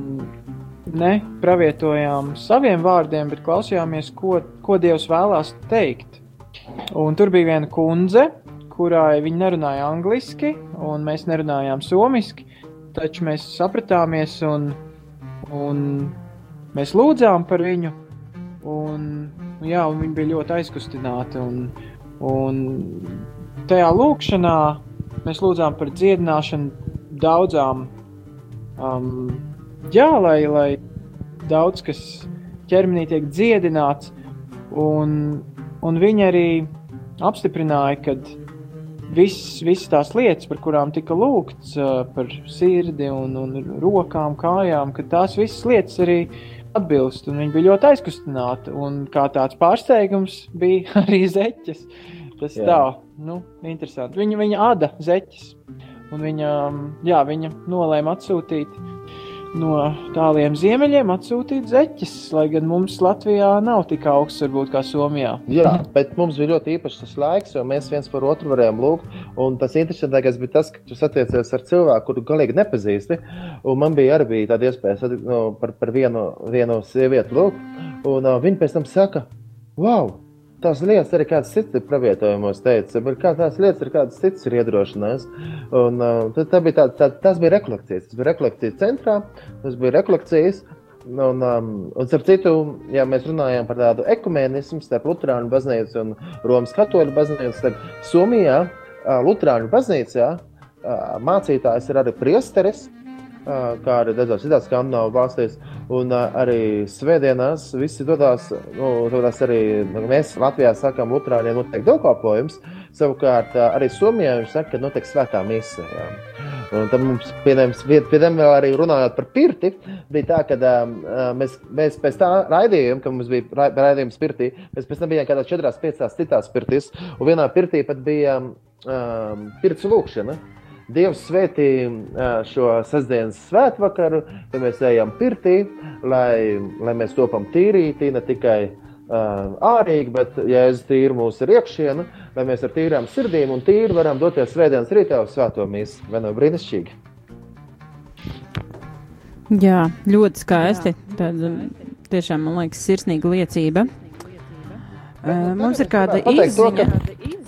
ne pravietojām saviem vārdiem, bet klausījāmies, ko, ko Dievs vēlās teikt. Un tur bija viena kundze, kurai viņa nerunāja angliski, un mēs nerunājām somiski, taču mēs sapratāmies un, un mēs lūdzām par viņu. Un, jā, un viņa bija ļoti aizkustināta. Un, un tajā lūkšanā mēs lūdzām par dziedināšanu daudzām. Um, jā, lai, lai daudz kas ķermenī tiek dziedināts, un, un viņa arī apstiprināja, ka visas vis tās lietas, par kurām tika lūgts, par sirdi un, un rokām, kājām, ka tās visas lietas arī atbilst. un Viņa bija ļoti aizkustināta. Un kā tāds pārsteigums bija arī zeķes. Tas jā. tā, nu, interesanti. Viņa, viņa ada zeķes. Un viņa, jā, viņa nolēma atsūtīt no tāliem ziemeļiem, atsūtīt zeķes. Lai gan mums Latvijā nav tik augsts, varbūt kā Somijā. Jā, bet mums bija ļoti īpašs tas laiks, jo mēs viens par otru varējām lūgt. Un tas interesantākais bija tas, ka tu satiecies ar cilvēku, kuru galīgi nepazīsti. Un man bija arī bija tāda iespēja nu, par, par vienu, vienu sievieti lūgt. Un uh, viņa pēc tam saka, wow! Tās lietas arī kāds cits ir pravietojumos teicis, bet kā tās lietas ir kāds cits ir iedrošinājis. Un, uh, tad, tā bija tā, tā, tas bija rekolekcijas. Tas bija rekolekcijas centrā, tas bija rekolekcijas. Un, um, un starp citu, ja mēs runājam par tādu ekumēnismu starp Lutāņu baznīcu un Romas katoļu baznīcu, tad Somijā, uh, Lutāņu baznīcā, uh, mācītājs ir arī priesteris, kā arī dažās citās skandināvu valstīs. Un uh, arī svētdienās visi dodas, nu, dodas arī mēs Latvijā sakām, Lutāņiem notiek dievkalpojums. Savukārt uh, arī Somijā viņš saka, ka notiek svētā misija. Un tad mums, piemēram, tam arī runājot par pirti, bija tā, ka uh, mēs, mēs pēc tā raidījuma, kad mums bija ra- raidījums pirtī, mēs pēc tam bijām kādās četrās, piecās citās pirtīs, un vienā pirtī pat bija um, pirts lūkšana. Dievs svētī šo sestdienas svētvakaru, kad mēs ejam pirtī, lai, lai mēs topam tīrīti, ne tikai uh, ārīgi, bet jēzus tīri mūsu ir iekšiena, lai mēs ar tīrām sirdīm un tīri varam doties svētdienas rītā uz svēto mīsu. Vai nav brīnišķīgi? Jā, ļoti skaisti. Tad tiešām, man liekas, sirsnīga liecība. Uh, mums ir kāda Pateikt to, ka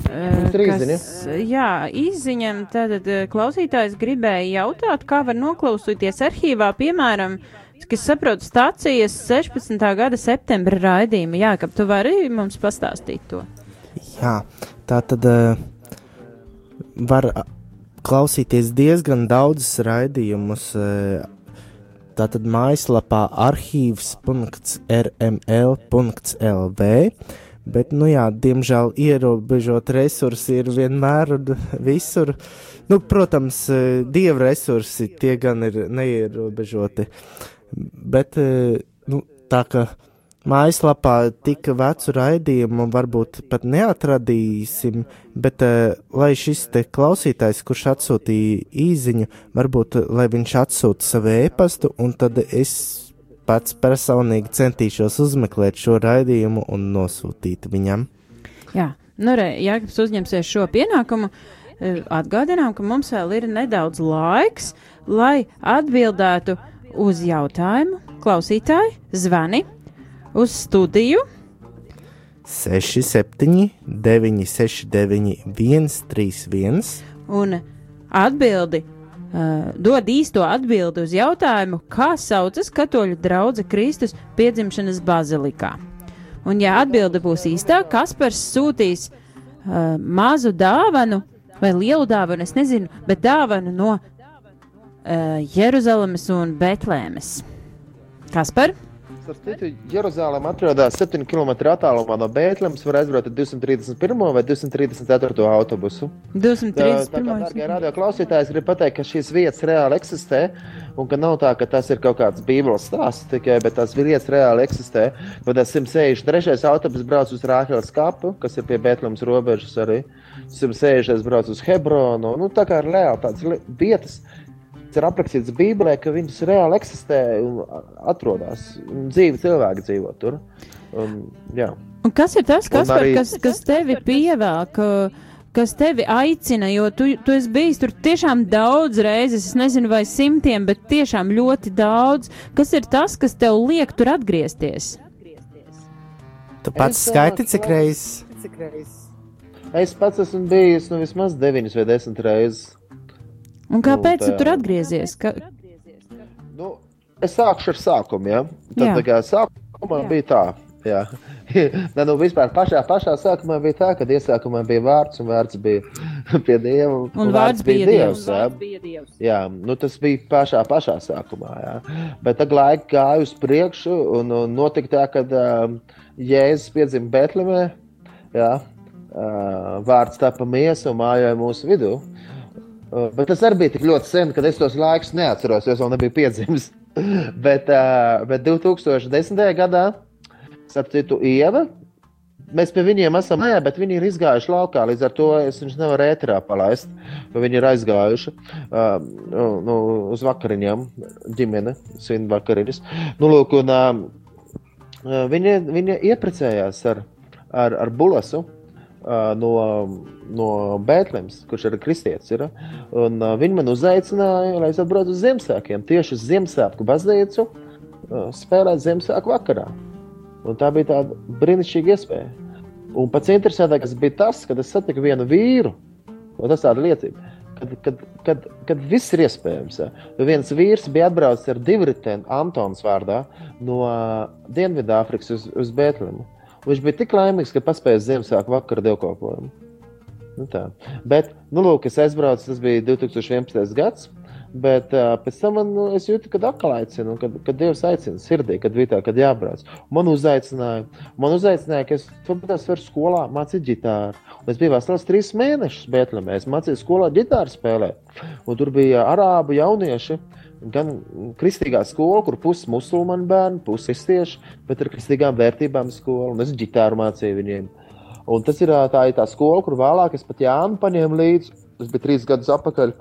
ir kas- izziņa. Jā, izziņa. Tātad uh, klausītājs gribēja jautāt, kā var noklausīties arhīvā, piemēram, kas saprot stācijas 16. gada septembra raidījumu. Jā, ka tu vari mums pastāstīt to. Jā, tā tad var klausīties diezgan daudzus raidījumus. Tātad mājaslapā arhīvs.rml.lv. Bet, nu jā, diemžēl ierobežot resursi ir vienmēr un visur. Nu, protams, eh, dieva resursi tie gan ir neierobežoti. Bet, eh, nu, tā kā mājaslapā tik vecu raidījumu varbūt pat neatradīsim, bet uh, lai šis te klausītājs, kurš atsūtīja īziņu, varbūt lai viņš atsūta savu ēpastu, un tad es pats personīgi centīšos uzmeklēt šo raidījumu un nosūtīt viņam. Jā, nu, re, Jānis uzņemsies šo pienākumu. Eh, Atgādinām, ka mums vēl ir nedaudz laiks, lai atbildētu uz jautājumu. Klausītāji, zvani uz studiju 67, 969, 131. un atbildi. Uh, dod īsto atbildi uz jautājumu, kā saucas katoļu drauga Kristus piedzimšanas bazilikā. Un, ja atbilde būs īstā, Kaspars sūtīs uh, mazu dāvanu vai lielu dāvanu, es nezinu, bet dāvanu no uh, Jeruzalemes un Betlēmes. Kaspar? Starp citu, Jeruzalem atrodas 7 km attālumā no Bēntlēmas. Var aizbraukt ar 231 vai 234 autobusu. Tā, tā kā, 231. radio klausītāji, es gribu pateikt, ka šīs vietas reāli eksistē. Un ka nav tā, ka tas ir kaut kāds bībeles stāsts tikai, bet tās vietas reāli eksistē. Tad tas 163. autobus brauc uz Rāheles kapu, kas ir pie Bēntlēmas robežas arī. 160. brauc uz Hebronu. Nu, tā kā ir reāli tādas vietas. Ir aprakstīts Bībelē, ka viņas reāli eksistē un atrodas. Un Dzīvi cilvēki dzīvo tur. Un, jā. Un kas ir tas, kas, par, arī- kas, kas tevi pievelk, kas tevi aicina, jo tu, tu esi bijis tur tiešām daudz reizes, es nezinu, vai simtiem, bet tiešām ļoti daudz. Kas ir tas, kas tev liek tur atgriezties? Tu pats skaiti, cik reizes. Es pats esmu bijis nu, vismaz 9 vai 10 reizes. Un kāpēc tu tā- tur atgriezies? Ka... Nu, es sākšu ar sākumu. Ja? Tad, tā kā sākumā Jā. bija tā. Jā. Nē, nu, vispār pašā, pašā sākumā bija tā, ka iesākumā bija vārds, un vārds bija pie dieva. Un vārds bija Dievs. jā. Jā, nu, tas bija pašā, pašā sākumā. Jā. Bet tad laika gāja uz priekšu, un, un notika tā, ka um, Jēzus piedzima Betlemē. Jā, uh, vārds tapa miesa un mājāja mūsu vidū. Uh, bet tas arī bija tik ļoti sen, ka es tos laikus neatceros, jo es vēl nebiju piedzimis. bet, uh, bet 2010. gadā, starp citu, Ieva. Mēs pie viņiem esam, jā, bet viņi ir izgājuši laukā. Līdz ar to es viņus nevaru ēterā palaist. Viņi ir aizgājuši uh, nu, nu, uz vakariņām, ģimene, svin vakariņas. Nu, lūk, un, uh, viņi, viņi ieprecējās ar, ar, ar Bulasu uh, no, no Bēntlēmas, kurš ir kristietis. Ir, un, viņi man uzaicināja, lai es atbraucu uz Ziemassvētkiem, tieši uz Ziemassvētku baznīcu, spēlēt Ziemassvētku vakarā. Un tā bija tāda brīnišķīga iespēja. Un pats interesantākais bija tas, kad es satiku vienu vīru, tas ir liecība. Kad, kad, kad, kad viss ir iespējams. Ja. Viens vīrs bija atbraucis ar divriteni Antons vārdā no Dienvidāfrikas uz, uz Bēntlemu. Viņš bija tik laimīgs, ka paspēja Ziemassvētku vakara dievkalpojumu. Nu tā. Bet, nu, lūk, es aizbraucu, tas bija 2011. gads. Bet uh, pēc tam man, nu, es jūtu, ka atkal aicinu, kad, kad Dievs aicina sirdī, kad bija tā, kad jābrauc. Man uzaicināja, man uzaicināja, ka es es varu skolā mācīt ģitāru. Un es biju vesels trīs mēnešus Bēntlēmē. Es mācīju skolā ģitāru spēlēt. Un tur bija arābu jaunieši, gan kristīgā skola, kur pusi musulmaņu bērni, pusi kristieši, bet ar kristīgām vērtībām skola. Un es ģitāru mācīju viņiem. Un tas ir tā, ir tā skola, kur vēlāk es pat Jānu paņēmu līdzi. Tas bija trīs gadus atpakaļ.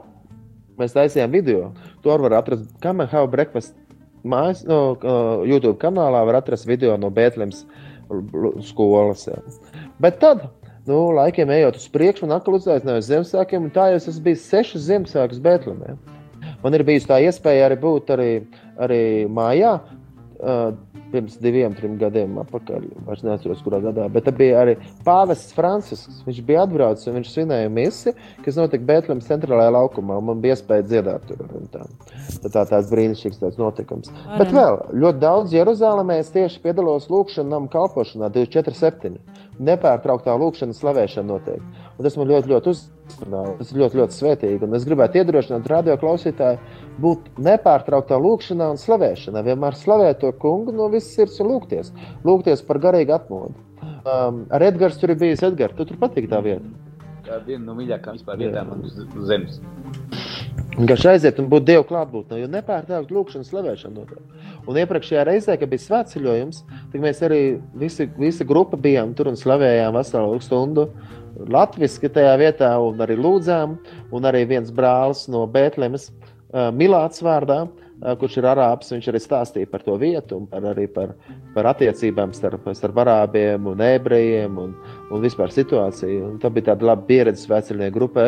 Mēs taisījām video. Tur var atrast, man have breakfast. Mājas, no, YouTube kanālā var atrast video no Bēntlēmas skolas. Bet tad, nu, laikiem ejot uz priekšu, un atkal uzaicināju uz Ziemassvētkiem, un tā jau es bijis sešas Ziemassvētkus Bēntlēmē. Man ir bijusi tā iespēja arī būt arī, arī mājā. Uh, pirms diviem, trim gadiem atpakaļ. Es neatceros, kurā gadā. Bet tā bija arī Pāvests Francisks. Viņš bija atbraucis un viņš svinēja misiju, kas notika Bēntlēmas centrālajā laukumā. Man bija iespēja dziedāt tur. un Tā, tā, tā tāds brīnišķīgs tāds notikums. Varam. Bet vēl ļoti daudz Jeruzalemē es tieši piedalos lūkšanā, namu kalpošanā 24-7. Nepārtrauktā lūkšana, slavēšana notiek. Un tas man ļoti, ļoti uzrunāja. Tas ir ļoti, ļoti svētīgi. Un es gribētu iedrošināt radio klausītāju būt nepārtrauktā lūkšanā un slavēšanā. Vienmēr slavēt to kungu no visas sirds un lūgties. Lūgties par garīgu atmodu. Um, ar Edgars tur ir bijis Edgars. Tu tur patīk tā vieta. Tā viena no mīļākajām vispār vietām uz, uz zemes. Vienkārši aiziet un būt Dieva klātbūtnē, jo nepārtraukt lūkšana, slavēšana notiek. Un iepriekšējā reizē, kad bija svētceļojums, tad mēs arī visi, visa grupa bijām tur un slavējām veselu stundu. Latvijasiski tajā vietā, un arī lūdzām, un arī viens brālis no Bēntlēmas, uh, Milāts vārdā, uh, kurš ir arābs, viņš arī stāstīja par to vietu par, arī par, par attiecībām starp, starp arābiem un ebrejiem un, un vispār situāciju. Un tā bija tāda laba pieredze svētceļnieku grupai.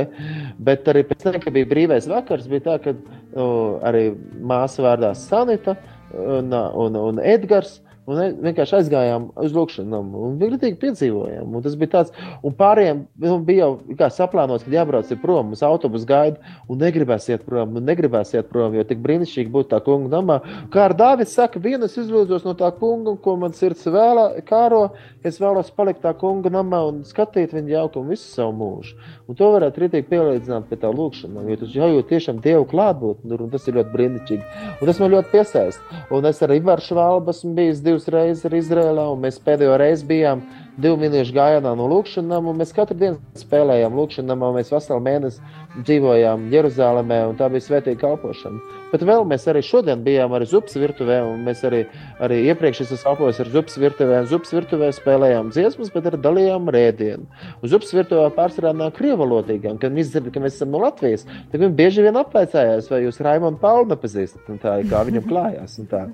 Bet arī pēc tam, kad bija brīvais vakars, bija tā, ka uh, arī māsa vārdā Sanita un, un, un Edgars. Un vienkārši aizgājām uz lūkšanu, un bija grūtīgi piedzīvojām. Un tas bija tāds, un pārējiem nu, bija jau saplānots, ka jābrauc prom, uz autobusu gaida, un negribēs iet prom, un negribēs iet prom, jo tik brīnišķīgi būt tā kunga namā. Kā ar Dāvidu saka, viena es izlūdzos no tā kunga, ko man sirds vēlā, kāro, es vēlos palikt tā kunga namā un skatīt viņa jaukumu visu savu mūžu. Un to varētu rītīgi pielīdzināt pie tā lūkšanā, jo tas jau ir tiešām Dievu klātbūtne, un tas ir ļoti brīnišķīgi. Un tas man ļoti piesaist. Un es ar Ivaru Švalbu esmu bijis divas reizes ar Izrēlā, un mēs pēdējo reizi bijām divu minūšu gājienā no lūkšanām, un mēs katru dienu spēlējām lūkšanām, un mēs veselu mēnesi dzīvojām Jeruzalemē, un tā bija svētīga kalpošana. Bet vēl mēs arī šodien bijām arī Zupas virtuvē, un mēs arī, arī iepriekš esam kalpojuši ar Zupas virtuvē. Zupas virtuvē spēlējām dziesmas, bet arī dalījām rēdienu. Un Zupas virtuvē pārsvarā nāk krievalodīgām, kad viņi dzird, ka mēs esam no Latvijas. Tad viņi bieži vien apvaicājās, vai jūs Raimonu Palmu nepazīstat, un tā, kā viņam klājās. un tā.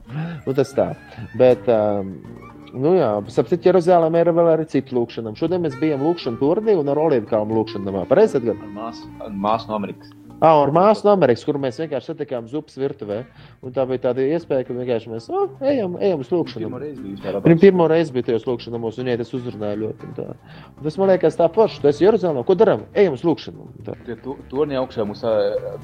Nu, tas tā. Bet, um, Nu jā, sapratu, Jeruzalemē ir vēl arī cita lūkšana. Šodien mēs bijām lūkšanā turnī un ar Olīdu kalnu lūkšanā. Pareizi, Edgars? Ar māsu, ar māsu no Amerikas. Ah, ar māsu no Amerikas, kur mēs vienkārši satikām zupas virtuvē. Un tā bija tāda iespēja, ka vienkārši mēs oh, ejam, ejam uz lūkšanu. Viņa pirmo reizi bija tajos lūkšanos, un viņai tas uzrunāja ļoti. un tā. Un tas man liekas tā forši. Tu esi Jeruzalemē, ko darām? Ejam uz lūkšanu. Tie tu- Turnī augšā mums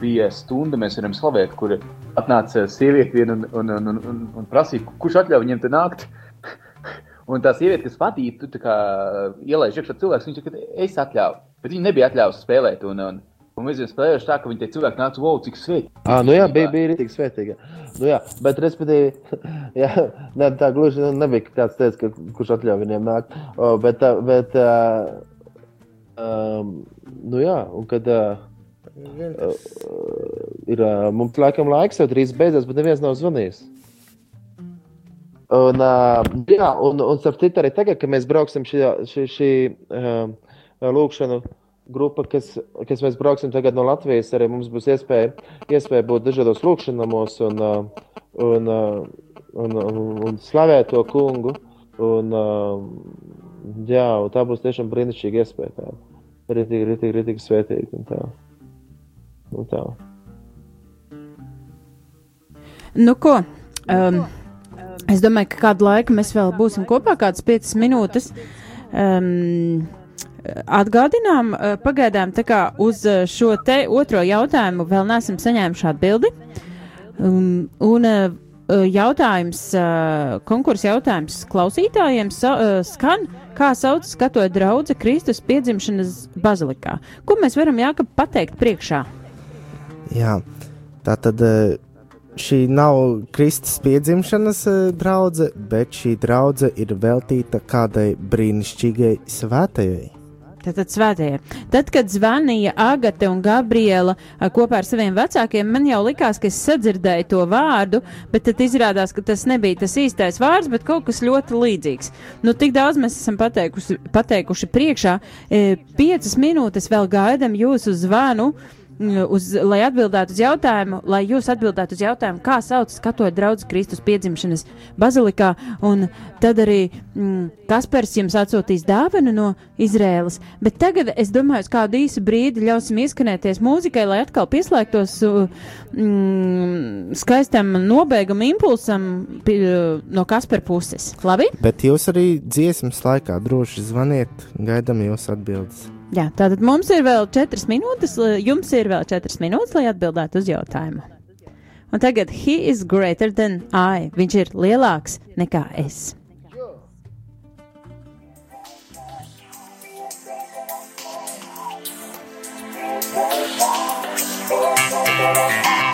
bija stunda, mēs varam slavēt, kur atnāca sieviete un, un, un, un, un prasīja, kurš atļauj viņiem te nākt. Un tā sieviete, kas patīk, tu kā ielaiž iekšā cilvēks, viņš teica, es atļauju. Bet viņi nebija atļaujusi spēlēt. Un, un, un mēs bijām spēlējuši tā, ka viņi tie cilvēki nāca, wow, cik sveiki. Ah, nu jā, bija, bija rītīgi svētīga. Nu jā, bet, respektīvi, jā, ne, tā gluži nebija kāds teica, ka, kurš atļauj viņiem nākt. O, bet, tā- bet, uh, um, nu jā, un kad uh, uh, ir, uh, mums laikam laiks jau drīz beidzas, bet neviens nav zvanījis. Un, uh, jā, un, un starp citu arī tagad, kad mēs brauksim šī, šī, šī uh, lūkšanu grupa, kas, kas mēs brauksim tagad no Latvijas, arī mums būs iespēja, iespēja būt dažādos lūkšanamos un, uh, un, uh, un, un, un slavēt to kungu. Un, uh, jā, un tā būs tiešām brīnišķīga iespēja. Tā. Ritīgi, ritīgi, ritīgi svētīgi. Un tā. Un tā. Nu, ko? Um, es domāju, ka kādu laiku mēs vēl būsim kopā, kādas piecas minūtes. Um, atgādinām, uh, pagaidām tā kā uz uh, šo te otro jautājumu vēl neesam saņēmuši atbildi. Um, un uh, uh, jautājums, uh, konkursa jautājums klausītājiem sa, uh, skan, kā sauc skatoja draudze Kristus piedzimšanas bazilikā. Ko mēs varam jākap pateikt priekšā? Jā, tā tad eh, šī nav Kristus piedzimšanas draudzene, bet šī draudzene ir veltīta kādai brīnišķīgai svētajai. Tātad svētajie. Tad, kad zvanīja Agate un Gabriela ā, kopā ar saviem vecākiem, man jau likās, ka es sadzirdēju to vārdu, bet tad izrādās, ka tas nebija tas īstais vārds, bet kaut kas ļoti līdzīgs. Nu, tik daudz mēs esam pateikusi, pateikuši priekšā. E, piecas minūtes vēl gaidam jūsu zvanu. mm, Uz, lai atbildētu uz jautājumu, lai jūs atbildētu uz jautājumu, kā sauc skatoja draugu Kristus piedzimšanas bazilikā, un tad arī mm, Kaspars jums atsūtīs dāvanu no Izrēlas. Bet tagad es domāju, uz kādu īsu brīdi ļausim ieskanēties mūzikai, lai atkal pieslēgtos mm, skaistam nobeiguma impulsam pi, no Kaspara puses. Labi? Bet jūs arī dziesmas laikā droši zvaniet, gaidām jūsu atbildes. Jā, tātad mums ir vēl četras minūtes, jums ir vēl četras minūtes, lai atbildētu uz jautājumu. Un tagad he is greater than I. Viņš ir lielāks nekā es. I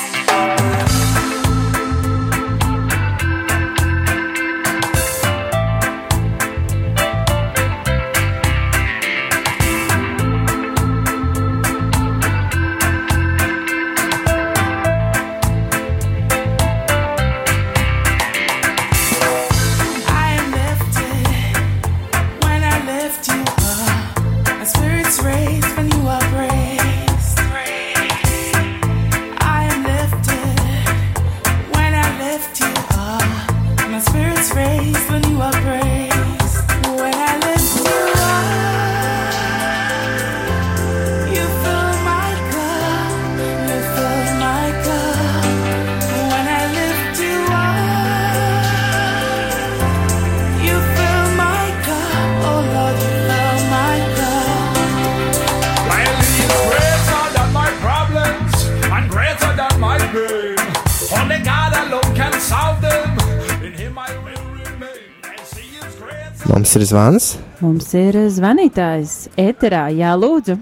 ir zvans. Mums ir zvanītājs ēterā, jā, lūdzu.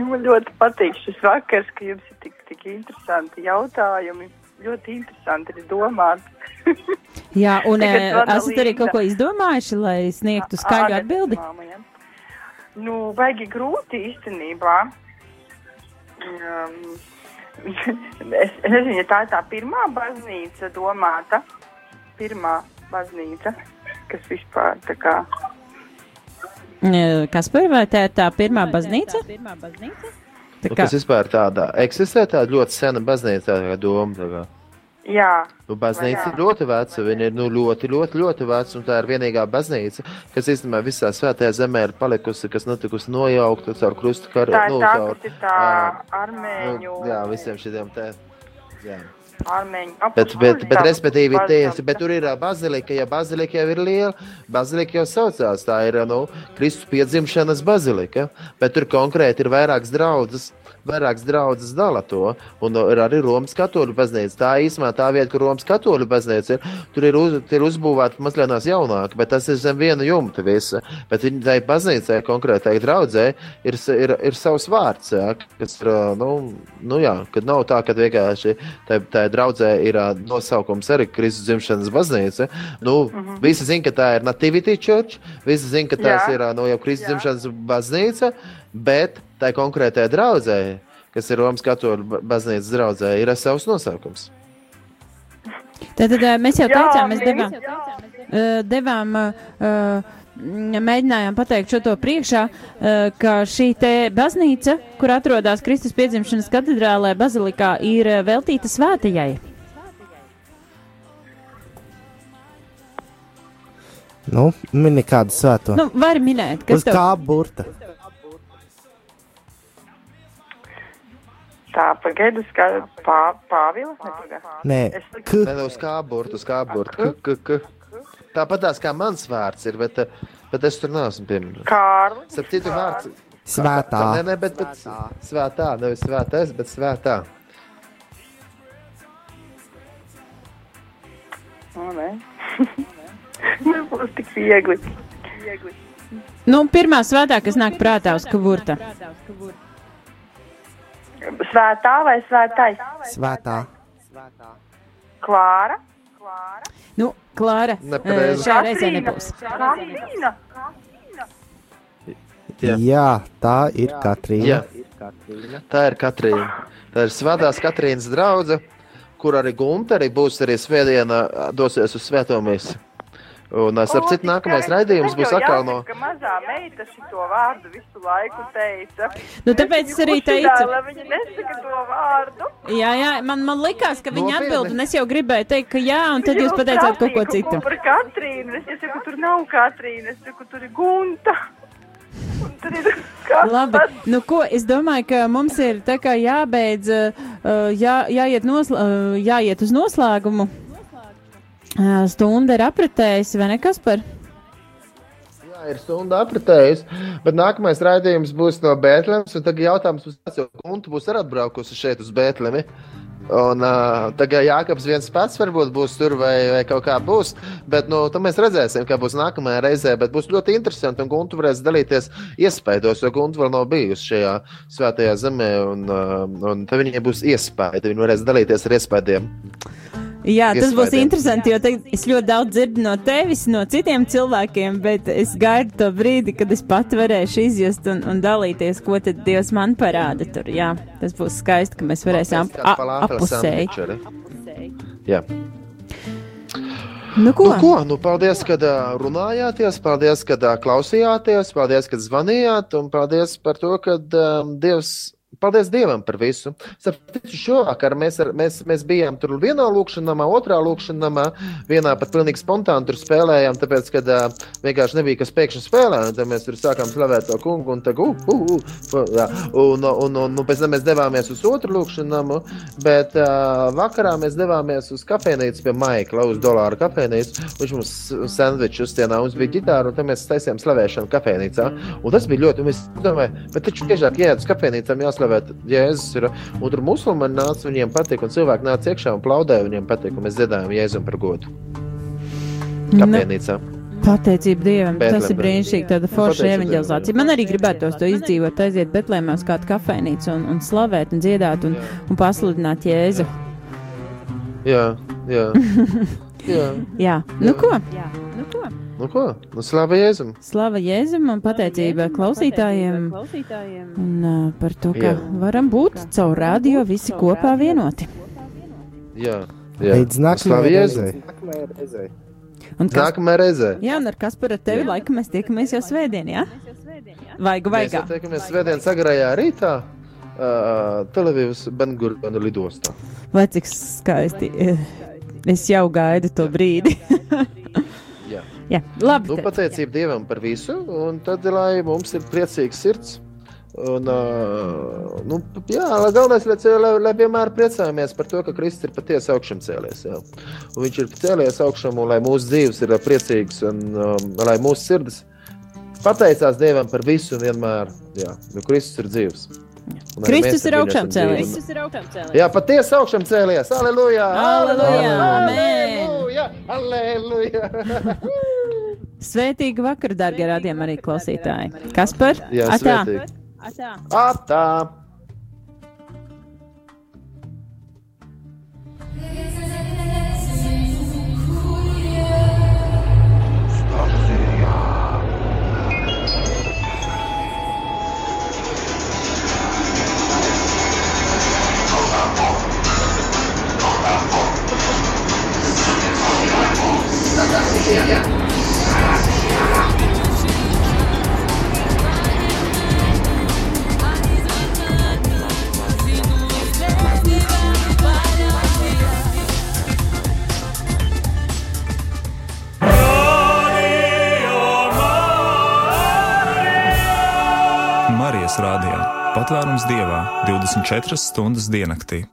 Man ļoti patīk šis vakars, ka jums ir tik, tik interesanti jautājumi. Ļoti interesanti ir domāt. Jā, un eh, esat arī Linda. kaut ko izdomājuši, lai sniegtu skaļu atbildi? māma, ja. Nu, baigi grūti īstenībā. Um, es, es nezinu, ja tā ir tā pirmā baznīca domāta. Pirmā baznīca, kas vispār tā kā. Eh, Kas par vai tā ir tā pirmā baznīca? Tā Nu, kā, kas vispār tādā eksistē, tāda ļoti sena baznīca, tā kā doma. Tā kā. Jā. Nu, baznīca ir ļoti veca. Viņa ir nu, ļoti, ļoti, ļoti veca. Un tā ir vienīgā baznīca, kas īstenībā visā svētajā zemē ir palikusi, kas notikusi nojaukta caur krustu karu. Tā ir nu, tā, caur, kas ir tā armēņu. nu, jā, visiem šiem te. Jā. Armēņu. Bet, bet, bet respektīvi, tiesa, bet tur ir bazilika, ja bazilika jau ir liela, bazilika jau saucās, tā ir, nu, Kristus piedzimšanas bazilika, bet tur konkrēti ir vairākas draudzes, vairākas draudzes dala to, un ir arī Romas katoļu baznīca. Tā īsumā tā vieta, kur Romas katoļu baznīca ir, tur ir, uz, tur ir uzbūvēta mazliet jaunāka, bet tas ir zem viena jumta visa. Bet viņa tai baznīcai konkrētai draudzē ir, ir, ir savs vārds, jā, kas ir, nu, nu jā, kad nav tā, ka vienkārši tai, tai draudzē ir nosaukums arī Kristus dzimšanas baznīca. Nu, Mhm. Visi zina, ka tā ir Nativity Church, visi zina, ka tās Jā. ir nu, jau Kristus dzimšanas baznīca, bet tai konkrētai draudzē, kas ir Romas katoļu ba- baznīcas draudzē, ir savs nosaukums. Tātad ā, mēs jau teicām, mēs devām, devām ā, mēģinājām pateikt šo to priekšā, ka šī te baznīca, kur atrodas Kristus piedzimšanas katedrālē, bazilikā, ir veltīta svētajai. Nu, mini kādu svēto. Nu, vari minēt, Uz kas tev kā burta? Tā, pagaidu, kā pā, Pāvila. nepagaid. Nē, Es k. Ne, ne uz kā burtu, uz kā burtu. K, k, k. Tāpat tās kā mans vārds ir, bet, bet es tur neesmu pieminējis. Kārli. Starp citu vārds. Svētā. Nē, nē, bet, bet svētā, nevis svētais, bet svētā. Nē. Nebūs tik viegli. viegli. Nu, pirmā svētā, kas nāk prātā uz kavurta. Svētā vai svētais? Svētā. Klāra. Nu, Klāra, Nepareizi. ā, šajā reizē nebūs. Katrīna. Jā. Jā, tā ir Katrīna. Jā. Tā ir Katrīna. Tā ir Svētās Katrīnas drauga, kur arī Gunte arī būs arī svētdienā dosies uz svēto misiju. Un es ar citu nākamais raidījums būs atkal no. Ka mazā meita šito vārdu visu laiku teica. Nu, tāpēc es arī teicu. Lai viņa nesaka to vārdu. Jā, jā, man, man likās, ka viņi Nopietni? atbild, un es jau gribēju teikt, ka jā, un tad Viņa jūs pateicāt kaut ko citu. Par Katrīnu. Es saku, tur nav Katrīna. Es saku, tur ir Gunta. Labi, nu ko, es domāju, ka mums ir tā kā jābeidz, jā, jāiet, nosla, jāiet uz noslēgumu. Stunda ir apritējusi, vai ne, Kaspar? Ir stunda apritējusi, bet nākamais raidījums būs no Bēntlēmas. Tagad jautājums būs tāds, jo Gunta būs arī atbraukusi šeit uz Bēntlēmi. Un uh, tagad Jānis viens pats varbūt būs tur vai, vai kaut kā būs. Bet nu, mēs redzēsim, kā būs nākamajā reizē. Bet būs ļoti interesanti, un Gunta varēs dalīties iespējos, jo Gunta vēl nav bijusi šajā svētajā zemē. Un, uh, un tad viņai būs iespēja, viņa varēs dalīties ar iespējām. Jā, tas būs interesanti, jo te, es ļoti daudz dzirdu no tevis, no citiem cilvēkiem, bet es gaidu to brīdi, kad es pat varēšu izjust un, un dalīties, ko tad Dievs man parāda tur. Jā, tas būs skaisti, ka mēs varēsim ap, apusēji. Jā. Nu, ko? Nu, ko? Nu, paldies, ka runājāties, paldies, ka klausījāties, paldies, ka zvanījāt, un paldies par to, ka um, Dievs. Paldies Dievam par visu. Sapratu, šovakar mēs, ar, mēs, mēs bijām tur vienā lūkšanā, otrā lūkšanā, vienā pat pilnīgi spontāni tur spēlējām, tāpēc, ka uh, vienkārši nebija kas pēkšņi spēlē. Tad mēs tur sākām slavēt to kungu, un, tā, uh, uh, uh, jā, un, un, un, un pēc tam mēs devāmies uz otru lūkšanā, bet uh, vakarā mēs devāmies uz kafejnīcu pie Maikla, uz dolāru kafejnīcu. Viņš mums sandviču uztienā, mums bija ģitāra, un tad mēs taisījām slavēšanu kafejnīcā. Un tas bija ļoti, un es domāju, bet taču biežāk jāiet uz kafejnīcām jāslavē Jēzus. Ir, un tur musulmaņi nāca, viņiem patīk, un cilvēki nāca iekšā un plaudēja, viņiem patīk, un mēs dziedājām Jēzum par godu. Kafejnīcā. Pateicība Dievam, Bētlemē. tas ir brīnišķīgi, tāda forša evanģelizācija. Man arī gribētos to izdzīvot, aiziet Betlēmē uz kādu kafejnīcu un, un slavēt un dziedāt un, un pasludināt Jēzu. Jā, jā. jā. Jā, nu ko? Nu ko? Nu, slava Jēzum! Slava Jēzum un pateicība klausītājiem un, uh, par to, ka Jā. varam būt caur radio visi kopā vienoti. Jā, jā. Līdz Slava nākamajai reizei. Un kas, Nākamā reizē! jā, un ar kas par tevi laikam mēs tiekamies jau svētdien, jā? Vaigu Mēs vaigā. jau tiekamies svētdienas agrajā rītā. Uh, Televīzijas Bengūrijas lidostā. Vai cik skaisti. Es jau gaidu to brīdi. Jā. Labi. Nu, pateicība Dievam par visu, un tad, lai mums ir priecīgs sirds. Un, uh, nu, jā, lai galvenais ir, lai, lai vienmēr priecājamies par to, ka Kristus ir patiesi augšām cēlies. Jā. Un viņš ir cēlies augšām, un lai mūsu dzīves ir priecīgas, un um, lai mūsu sirdis pateicās Dievam par visu vienmēr, jā, jo Kristus ir dzīves. Kristus ir augšām cēlies. Jā, patiesi augšām cēlies. Aleluja! Aleluja! Aleluja! Aleluja! Svētīgu vakaru, darbie radījumi, arī klausītāji. Kas par? Jā, Atā. svētīgi. Atā. Atā! Marijas Rādio. Patvērums dievā 24 stundas diennaktī.